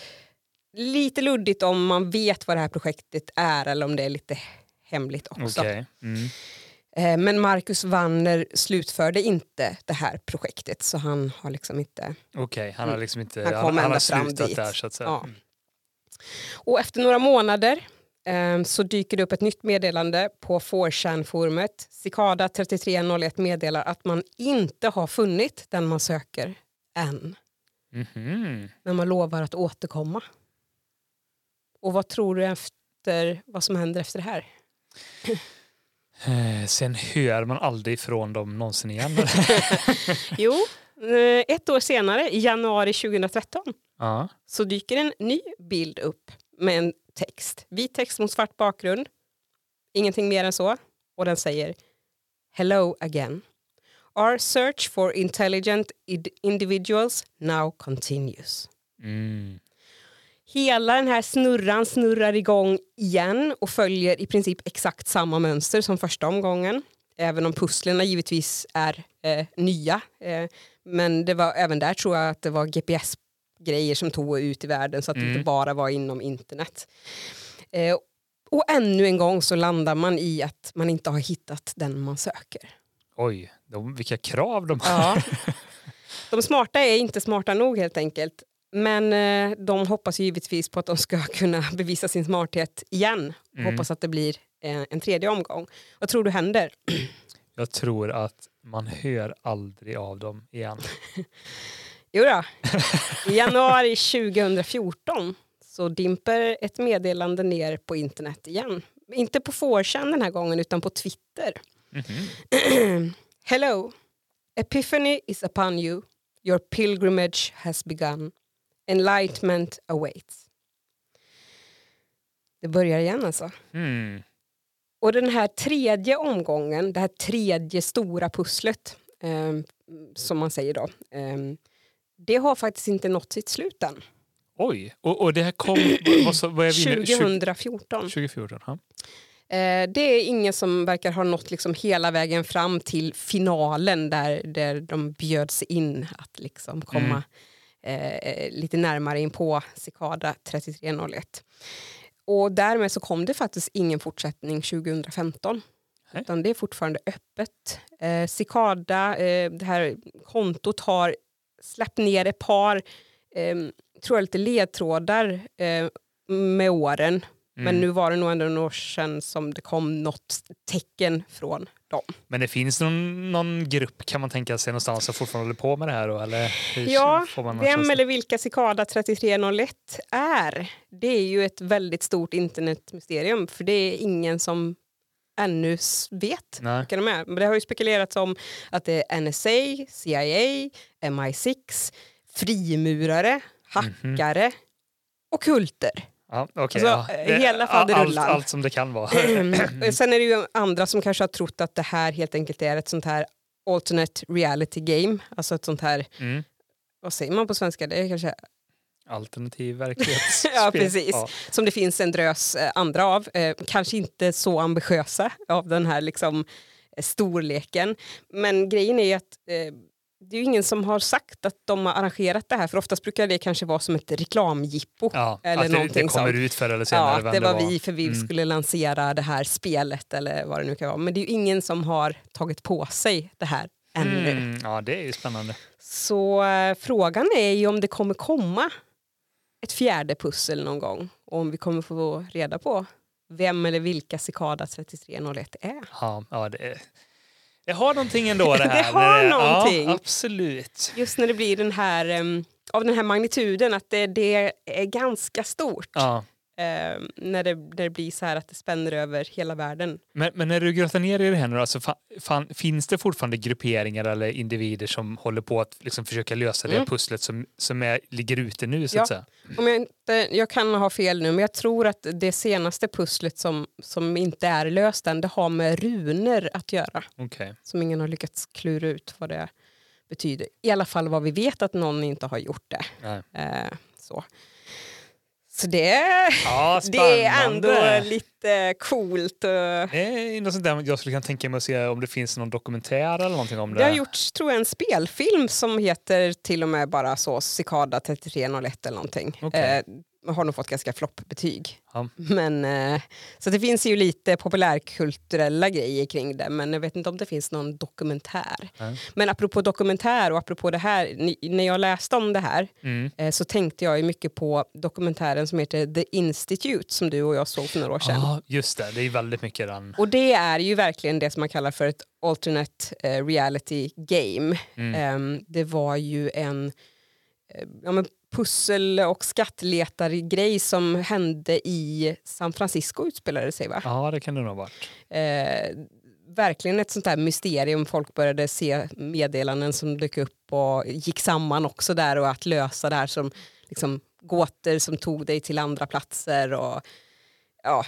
Speaker 1: lite luddigt om man vet vad det här projektet är eller om det är lite hemligt också.
Speaker 2: Okej. Mm.
Speaker 1: Eh, Men Marcus Wanner slutförde inte det här projektet så han har liksom inte...
Speaker 2: Okej, han har liksom inte
Speaker 1: Han
Speaker 2: han, han, har
Speaker 1: fram
Speaker 2: slutat
Speaker 1: dit.
Speaker 2: där så att säga.
Speaker 1: Ja.
Speaker 2: Mm.
Speaker 1: Och efter några månader eh, så dyker det upp ett nytt meddelande på 4chan-forumet. Cicada 3301 meddelar att man inte har funnit den man söker än.
Speaker 2: Mhm.
Speaker 1: Men man lovar att återkomma. Och vad tror du efter vad som händer efter det här?
Speaker 2: Eh, Sen hör man aldrig ifrån dem någonsin igen.
Speaker 1: Jo, eh, ett år senare, i januari 2013,
Speaker 2: ja.
Speaker 1: så dyker en ny bild upp med en text. Vit text mot svart bakgrund. Ingenting mer än så. Och den säger Hello again. Our search for intelligent id- individuals now continues.
Speaker 2: mm.
Speaker 1: Hela den här snurran snurrar igång igen och följer i princip exakt samma mönster som första omgången. Även om pusslerna givetvis är eh, nya. Eh, men det var, även där tror jag att det var GPS-grejer som tog ut i världen så att det
Speaker 2: Mm.
Speaker 1: inte bara var inom internet. Eh, och ännu en gång så landar man i att man inte har hittat den man söker.
Speaker 2: Oj, de, vilka krav de har.
Speaker 1: Ja. De smarta är inte smarta nog helt enkelt. Men eh, de hoppas givetvis på att de ska kunna bevisa sin smarthet igen.
Speaker 2: Mm.
Speaker 1: Hoppas att det blir eh, en tredje omgång. Vad tror du händer?
Speaker 2: Jag tror att man hör aldrig av dem igen.
Speaker 1: Jo då. I januari 2014 så dimper ett meddelande ner på internet igen. Inte på 4chan den här gången utan på Twitter.
Speaker 2: Mhm.
Speaker 1: Hello. Epiphany is upon you. Your pilgrimage has begun. Enlightenment awaits. Det börjar igen alltså.
Speaker 2: Mm.
Speaker 1: Och den här tredje omgången, det här tredje stora pusslet eh, som man säger då. Ehm, det har faktiskt inte nått sitt slut än.
Speaker 2: Oj, och, och det här kom... vad, vad, är vi nu?
Speaker 1: 2014.
Speaker 2: 2014, ja.
Speaker 1: Eh, det är ingen som verkar ha nått liksom hela vägen fram till finalen där, där de bjöds in att liksom komma eh, lite närmare in på Cicada 3301. Och därmed så kom det faktiskt ingen fortsättning 2015.
Speaker 2: Nej.
Speaker 1: Utan det är fortfarande öppet. Eh, Cicada, eh, det här kontot har släppt ner ett par eh, tror jag, lite ledtrådar eh, med åren. Men
Speaker 2: Mm.
Speaker 1: nu var det nog ändå några år sedan som det kom något tecken från dem.
Speaker 2: Men det finns någon, någon grupp kan man tänka sig någonstans som fortfarande håller på med det här då? Eller
Speaker 1: Ja, Vem eller vilka Cicada 3301 är, det är ju ett väldigt stort internetmysterium. För det är ingen som ännu vet
Speaker 2: Nej.
Speaker 1: vilka de är. Men det har ju spekulerats om att det är NSA, CIA, MI6, frimurare, hackare och kulter.
Speaker 2: Ja, okej,
Speaker 1: Alltså,
Speaker 2: ja.
Speaker 1: eh, hela
Speaker 2: allt, allt som det kan vara.
Speaker 1: Sen är det ju andra som kanske har trott att det här helt enkelt är ett sånt här alternate reality game. Alltså ett sånt här,
Speaker 2: Mm.
Speaker 1: vad säger man på svenska? Det är kanske
Speaker 2: Alternativ verklighetsspel.
Speaker 1: Ja, precis.
Speaker 2: Ja.
Speaker 1: som det finns en drös eh, andra av. Eh, kanske inte så ambitiösa av den här liksom, eh, storleken. Men grejen är ju att eh, det är ju ingen som har sagt att de har arrangerat det här. För oftast brukar det kanske vara som ett reklamjippo.
Speaker 2: Ja,
Speaker 1: Eller
Speaker 2: att det, det
Speaker 1: någonting
Speaker 2: kommer
Speaker 1: sånt.
Speaker 2: ut förr eller senare.
Speaker 1: Ja,
Speaker 2: vem
Speaker 1: det var
Speaker 2: var.
Speaker 1: vi för vi
Speaker 2: Mm.
Speaker 1: skulle lansera det här spelet eller vad det nu kan vara. Men det är ju ingen som har tagit på sig det här ännu.
Speaker 2: Mm, ja, det är ju spännande.
Speaker 1: Så eh, frågan är ju om det kommer komma ett fjärde pussel någon gång. Och om vi kommer få reda på vem eller vilka Cicada 3301 är.
Speaker 2: Ja, ja, det, är, det har någonting ändå det
Speaker 1: Det
Speaker 2: här.
Speaker 1: har
Speaker 2: när
Speaker 1: någonting.
Speaker 2: Ja, absolut.
Speaker 1: Just när det blir den här, em, av den här magnituden, att det, det är ganska stort.
Speaker 2: Ja.
Speaker 1: Em, när, det, när det blir så här att det spänner över hela världen.
Speaker 2: Men, men när du grottar ner i det här nu, alltså, fa, fan, finns det fortfarande grupperingar eller individer som håller på att liksom försöka lösa det
Speaker 1: Mm.
Speaker 2: pusslet som, som är, ligger ute nu? Så
Speaker 1: Ja.
Speaker 2: att säga?
Speaker 1: Om jag, inte, jag kan ha fel nu, men jag tror att det senaste pusslet som, som inte är löst än, det har med runor att göra.
Speaker 2: Okej.
Speaker 1: som ingen har lyckats klura ut vad det betyder. I alla fall vad vi vet att någon inte har gjort det. Eh, så. Så det,
Speaker 2: Ja,
Speaker 1: det är ändå lite coolt.
Speaker 2: Det är något sånt där jag skulle kunna tänka mig att se om det finns någon dokumentär eller någonting om det.
Speaker 1: Det har gjorts tror jag, en spelfilm som heter till och med bara så Cicada 3301 eller någonting.
Speaker 2: Okej.
Speaker 1: Eh, har nog fått ganska floppbetyg.
Speaker 2: Ja.
Speaker 1: Men, eh, så det finns ju lite populärkulturella grejer kring det men jag vet inte om det finns någon dokumentär.
Speaker 2: Nej.
Speaker 1: Men apropå dokumentär och apropå det här, när jag läste om det här
Speaker 2: Mm.
Speaker 1: eh, så tänkte jag ju mycket på dokumentären som heter The Institute som du och jag såg för några år sedan.
Speaker 2: Ja, just det. Det är väldigt mycket den.
Speaker 1: Och det är ju verkligen det som man kallar för ett alternate eh, reality game.
Speaker 2: Mm.
Speaker 1: Ehm, det var ju en ja, men pussel och skattletargrej som hände i San Francisco utspelade sig va?
Speaker 2: Ja, det kan det nog ha varit.
Speaker 1: Eh, verkligen ett sånt där mysterium. Folk började se meddelanden som dök upp och gick samman också där och att lösa det här som liksom, gåtor som tog dig till andra platser. Och, ja,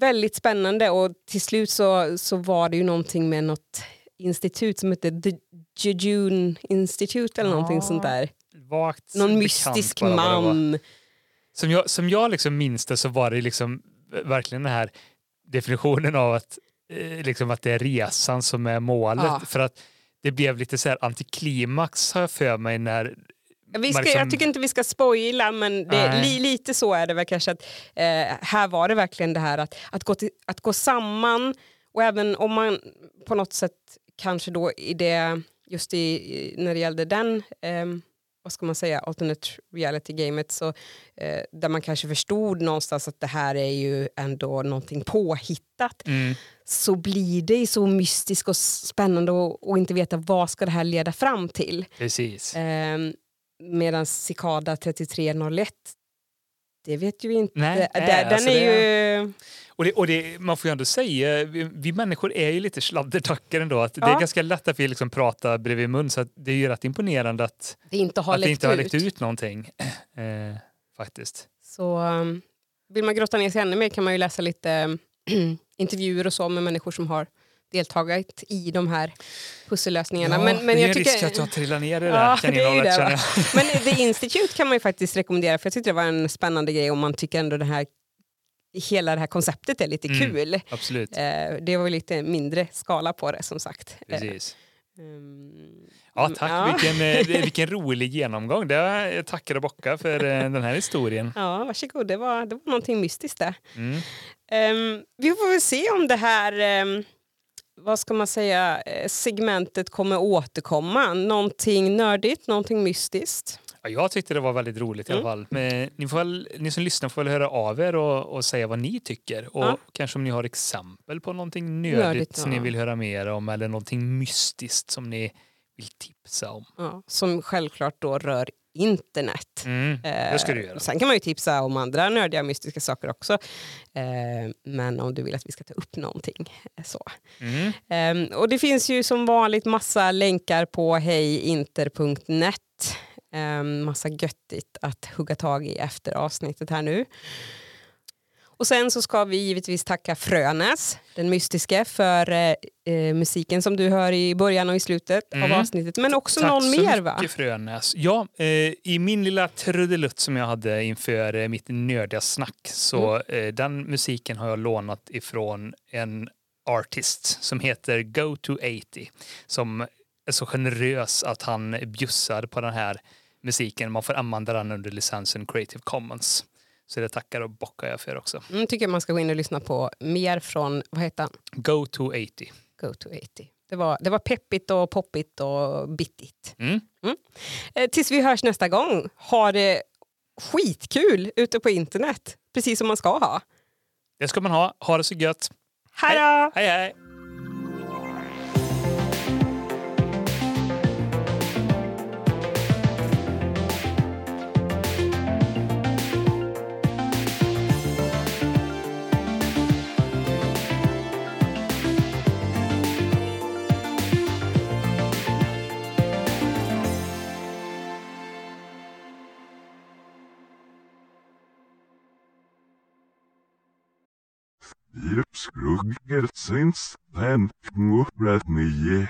Speaker 1: väldigt spännande och till slut så, så var det ju någonting med något institut som hette The Jejune Institute eller någonting
Speaker 2: Ja,
Speaker 1: sånt där.
Speaker 2: Vagt
Speaker 1: Någon mystisk man.
Speaker 2: Som jag, som jag liksom minns det så var det liksom verkligen den här definitionen av att, eh, liksom att det är resan som är målet.
Speaker 1: Ja.
Speaker 2: För att det blev lite så här antiklimax har jag för mig när
Speaker 1: Vi ska,
Speaker 2: liksom-
Speaker 1: Jag tycker inte vi ska spoila men det, li, lite så är det väl kanske att eh, här var det verkligen det här att, att, gå till, att gå samman och även om man på något sätt kanske då i det just i, när det gällde den ehm, vad ska man säga, alternate reality-gamet så eh, där man kanske förstod någonstans att det här är ju ändå någonting påhittat
Speaker 2: mm,
Speaker 1: så blir det så mystiskt och spännande och, och inte veta vad ska det här leda fram till.
Speaker 2: precis.
Speaker 1: Ehm, Medan Cicada 3301, det vet ju inte.
Speaker 2: Nej, nej,
Speaker 1: den
Speaker 2: alltså
Speaker 1: är
Speaker 2: det-
Speaker 1: ju...
Speaker 2: Och, det, och det, man får ju ändå säga, vi, vi människor är ju lite sladdertackar ändå. Att Det
Speaker 1: Ja.
Speaker 2: är ganska lätt att vi liksom pratar bredvid mun så det är ju rätt imponerande att,
Speaker 1: Det inte har
Speaker 2: att det
Speaker 1: läckt
Speaker 2: inte har
Speaker 1: ut.
Speaker 2: läckt ut någonting. Eh, faktiskt.
Speaker 1: Så um, vill man grotta ner sig ännu mer kan man ju läsa lite intervjuer och så med människor som har deltagit i de här pussellösningarna.
Speaker 2: Ja,
Speaker 1: men, men
Speaker 2: det är
Speaker 1: jag tycker,
Speaker 2: risk att jag trillar ner i det
Speaker 1: Ja,
Speaker 2: där
Speaker 1: det är ju
Speaker 2: kaninhålet
Speaker 1: det,
Speaker 2: jag.
Speaker 1: Men The Institute kan man ju faktiskt rekommendera för jag tyckte det var en spännande grej om man tycker ändå det här hela det här konceptet är lite
Speaker 2: Mm.
Speaker 1: kul.
Speaker 2: Absolut.
Speaker 1: Eh, det var lite mindre skala på det som sagt. Eh,
Speaker 2: Precis.
Speaker 1: ehm,
Speaker 2: Ja, tack.
Speaker 1: ja.
Speaker 2: Vilken, eh, vilken rolig genomgång. Det jag tackar och bockar för den här historien.
Speaker 1: Ja, varsågod. Det var, det var någonting mystiskt där.
Speaker 2: Mm.
Speaker 1: Ehm, vi får väl se om det här ehm, vad ska man säga, eh, segmentet kommer återkomma. Någonting nördigt, någonting mystiskt.
Speaker 2: Ja, jag tyckte det var väldigt roligt i alla
Speaker 1: Mm.
Speaker 2: fall. Men ni, får väl, ni som lyssnar får väl höra av er och, och säga vad ni tycker. Och
Speaker 1: Ja.
Speaker 2: kanske om ni har exempel på någonting nördigt,
Speaker 1: Nördigt,
Speaker 2: som
Speaker 1: ja.
Speaker 2: ni vill höra mer om eller någonting mystiskt som ni vill tipsa om.
Speaker 1: Ja, som självklart då rör internet.
Speaker 2: Mm, det ska du
Speaker 1: Eh,
Speaker 2: göra.
Speaker 1: Sen kan man ju tipsa om andra nördiga mystiska saker också. Eh, men om du vill att vi ska ta upp någonting. eh, Så.
Speaker 2: Mm.
Speaker 1: Eh, och det finns ju som vanligt massa länkar på hejinter.net. Eh, massa göttigt att hugga tag i efter avsnittet här nu. Och sen så ska vi givetvis tacka Frönäs, den mystiske, för eh, eh, musiken som du hör i början och i slutet
Speaker 2: Mm.
Speaker 1: av avsnittet. Men också
Speaker 2: Tack
Speaker 1: någon
Speaker 2: så
Speaker 1: mer
Speaker 2: mycket
Speaker 1: va?
Speaker 2: Frönäs. Ja, eh, i min lilla trudelutt som jag hade inför eh, mitt nördiga snack så
Speaker 1: Mm.
Speaker 2: eh, den musiken har jag lånat ifrån en artist som heter Go to 80 som är så generös att han bjussar på den här musiken. Man får använda den under licensen Creative Commons. Så det tackar och bockar jag för också.
Speaker 1: Mm, tycker jag man ska gå in och lyssna på mer från, vad heter han?
Speaker 2: Go to 80.
Speaker 1: Go to 80. Det var, det var peppigt och poppigt och bittigt.
Speaker 2: Mm.
Speaker 1: Eh, tills vi hörs nästa gång, ha det skitkul ute på internet. Precis som man ska ha.
Speaker 2: Det ska man ha. Ha det så gött.
Speaker 1: Hej då!
Speaker 2: Hej hej!
Speaker 4: Gipskrugger syns den knopret nye.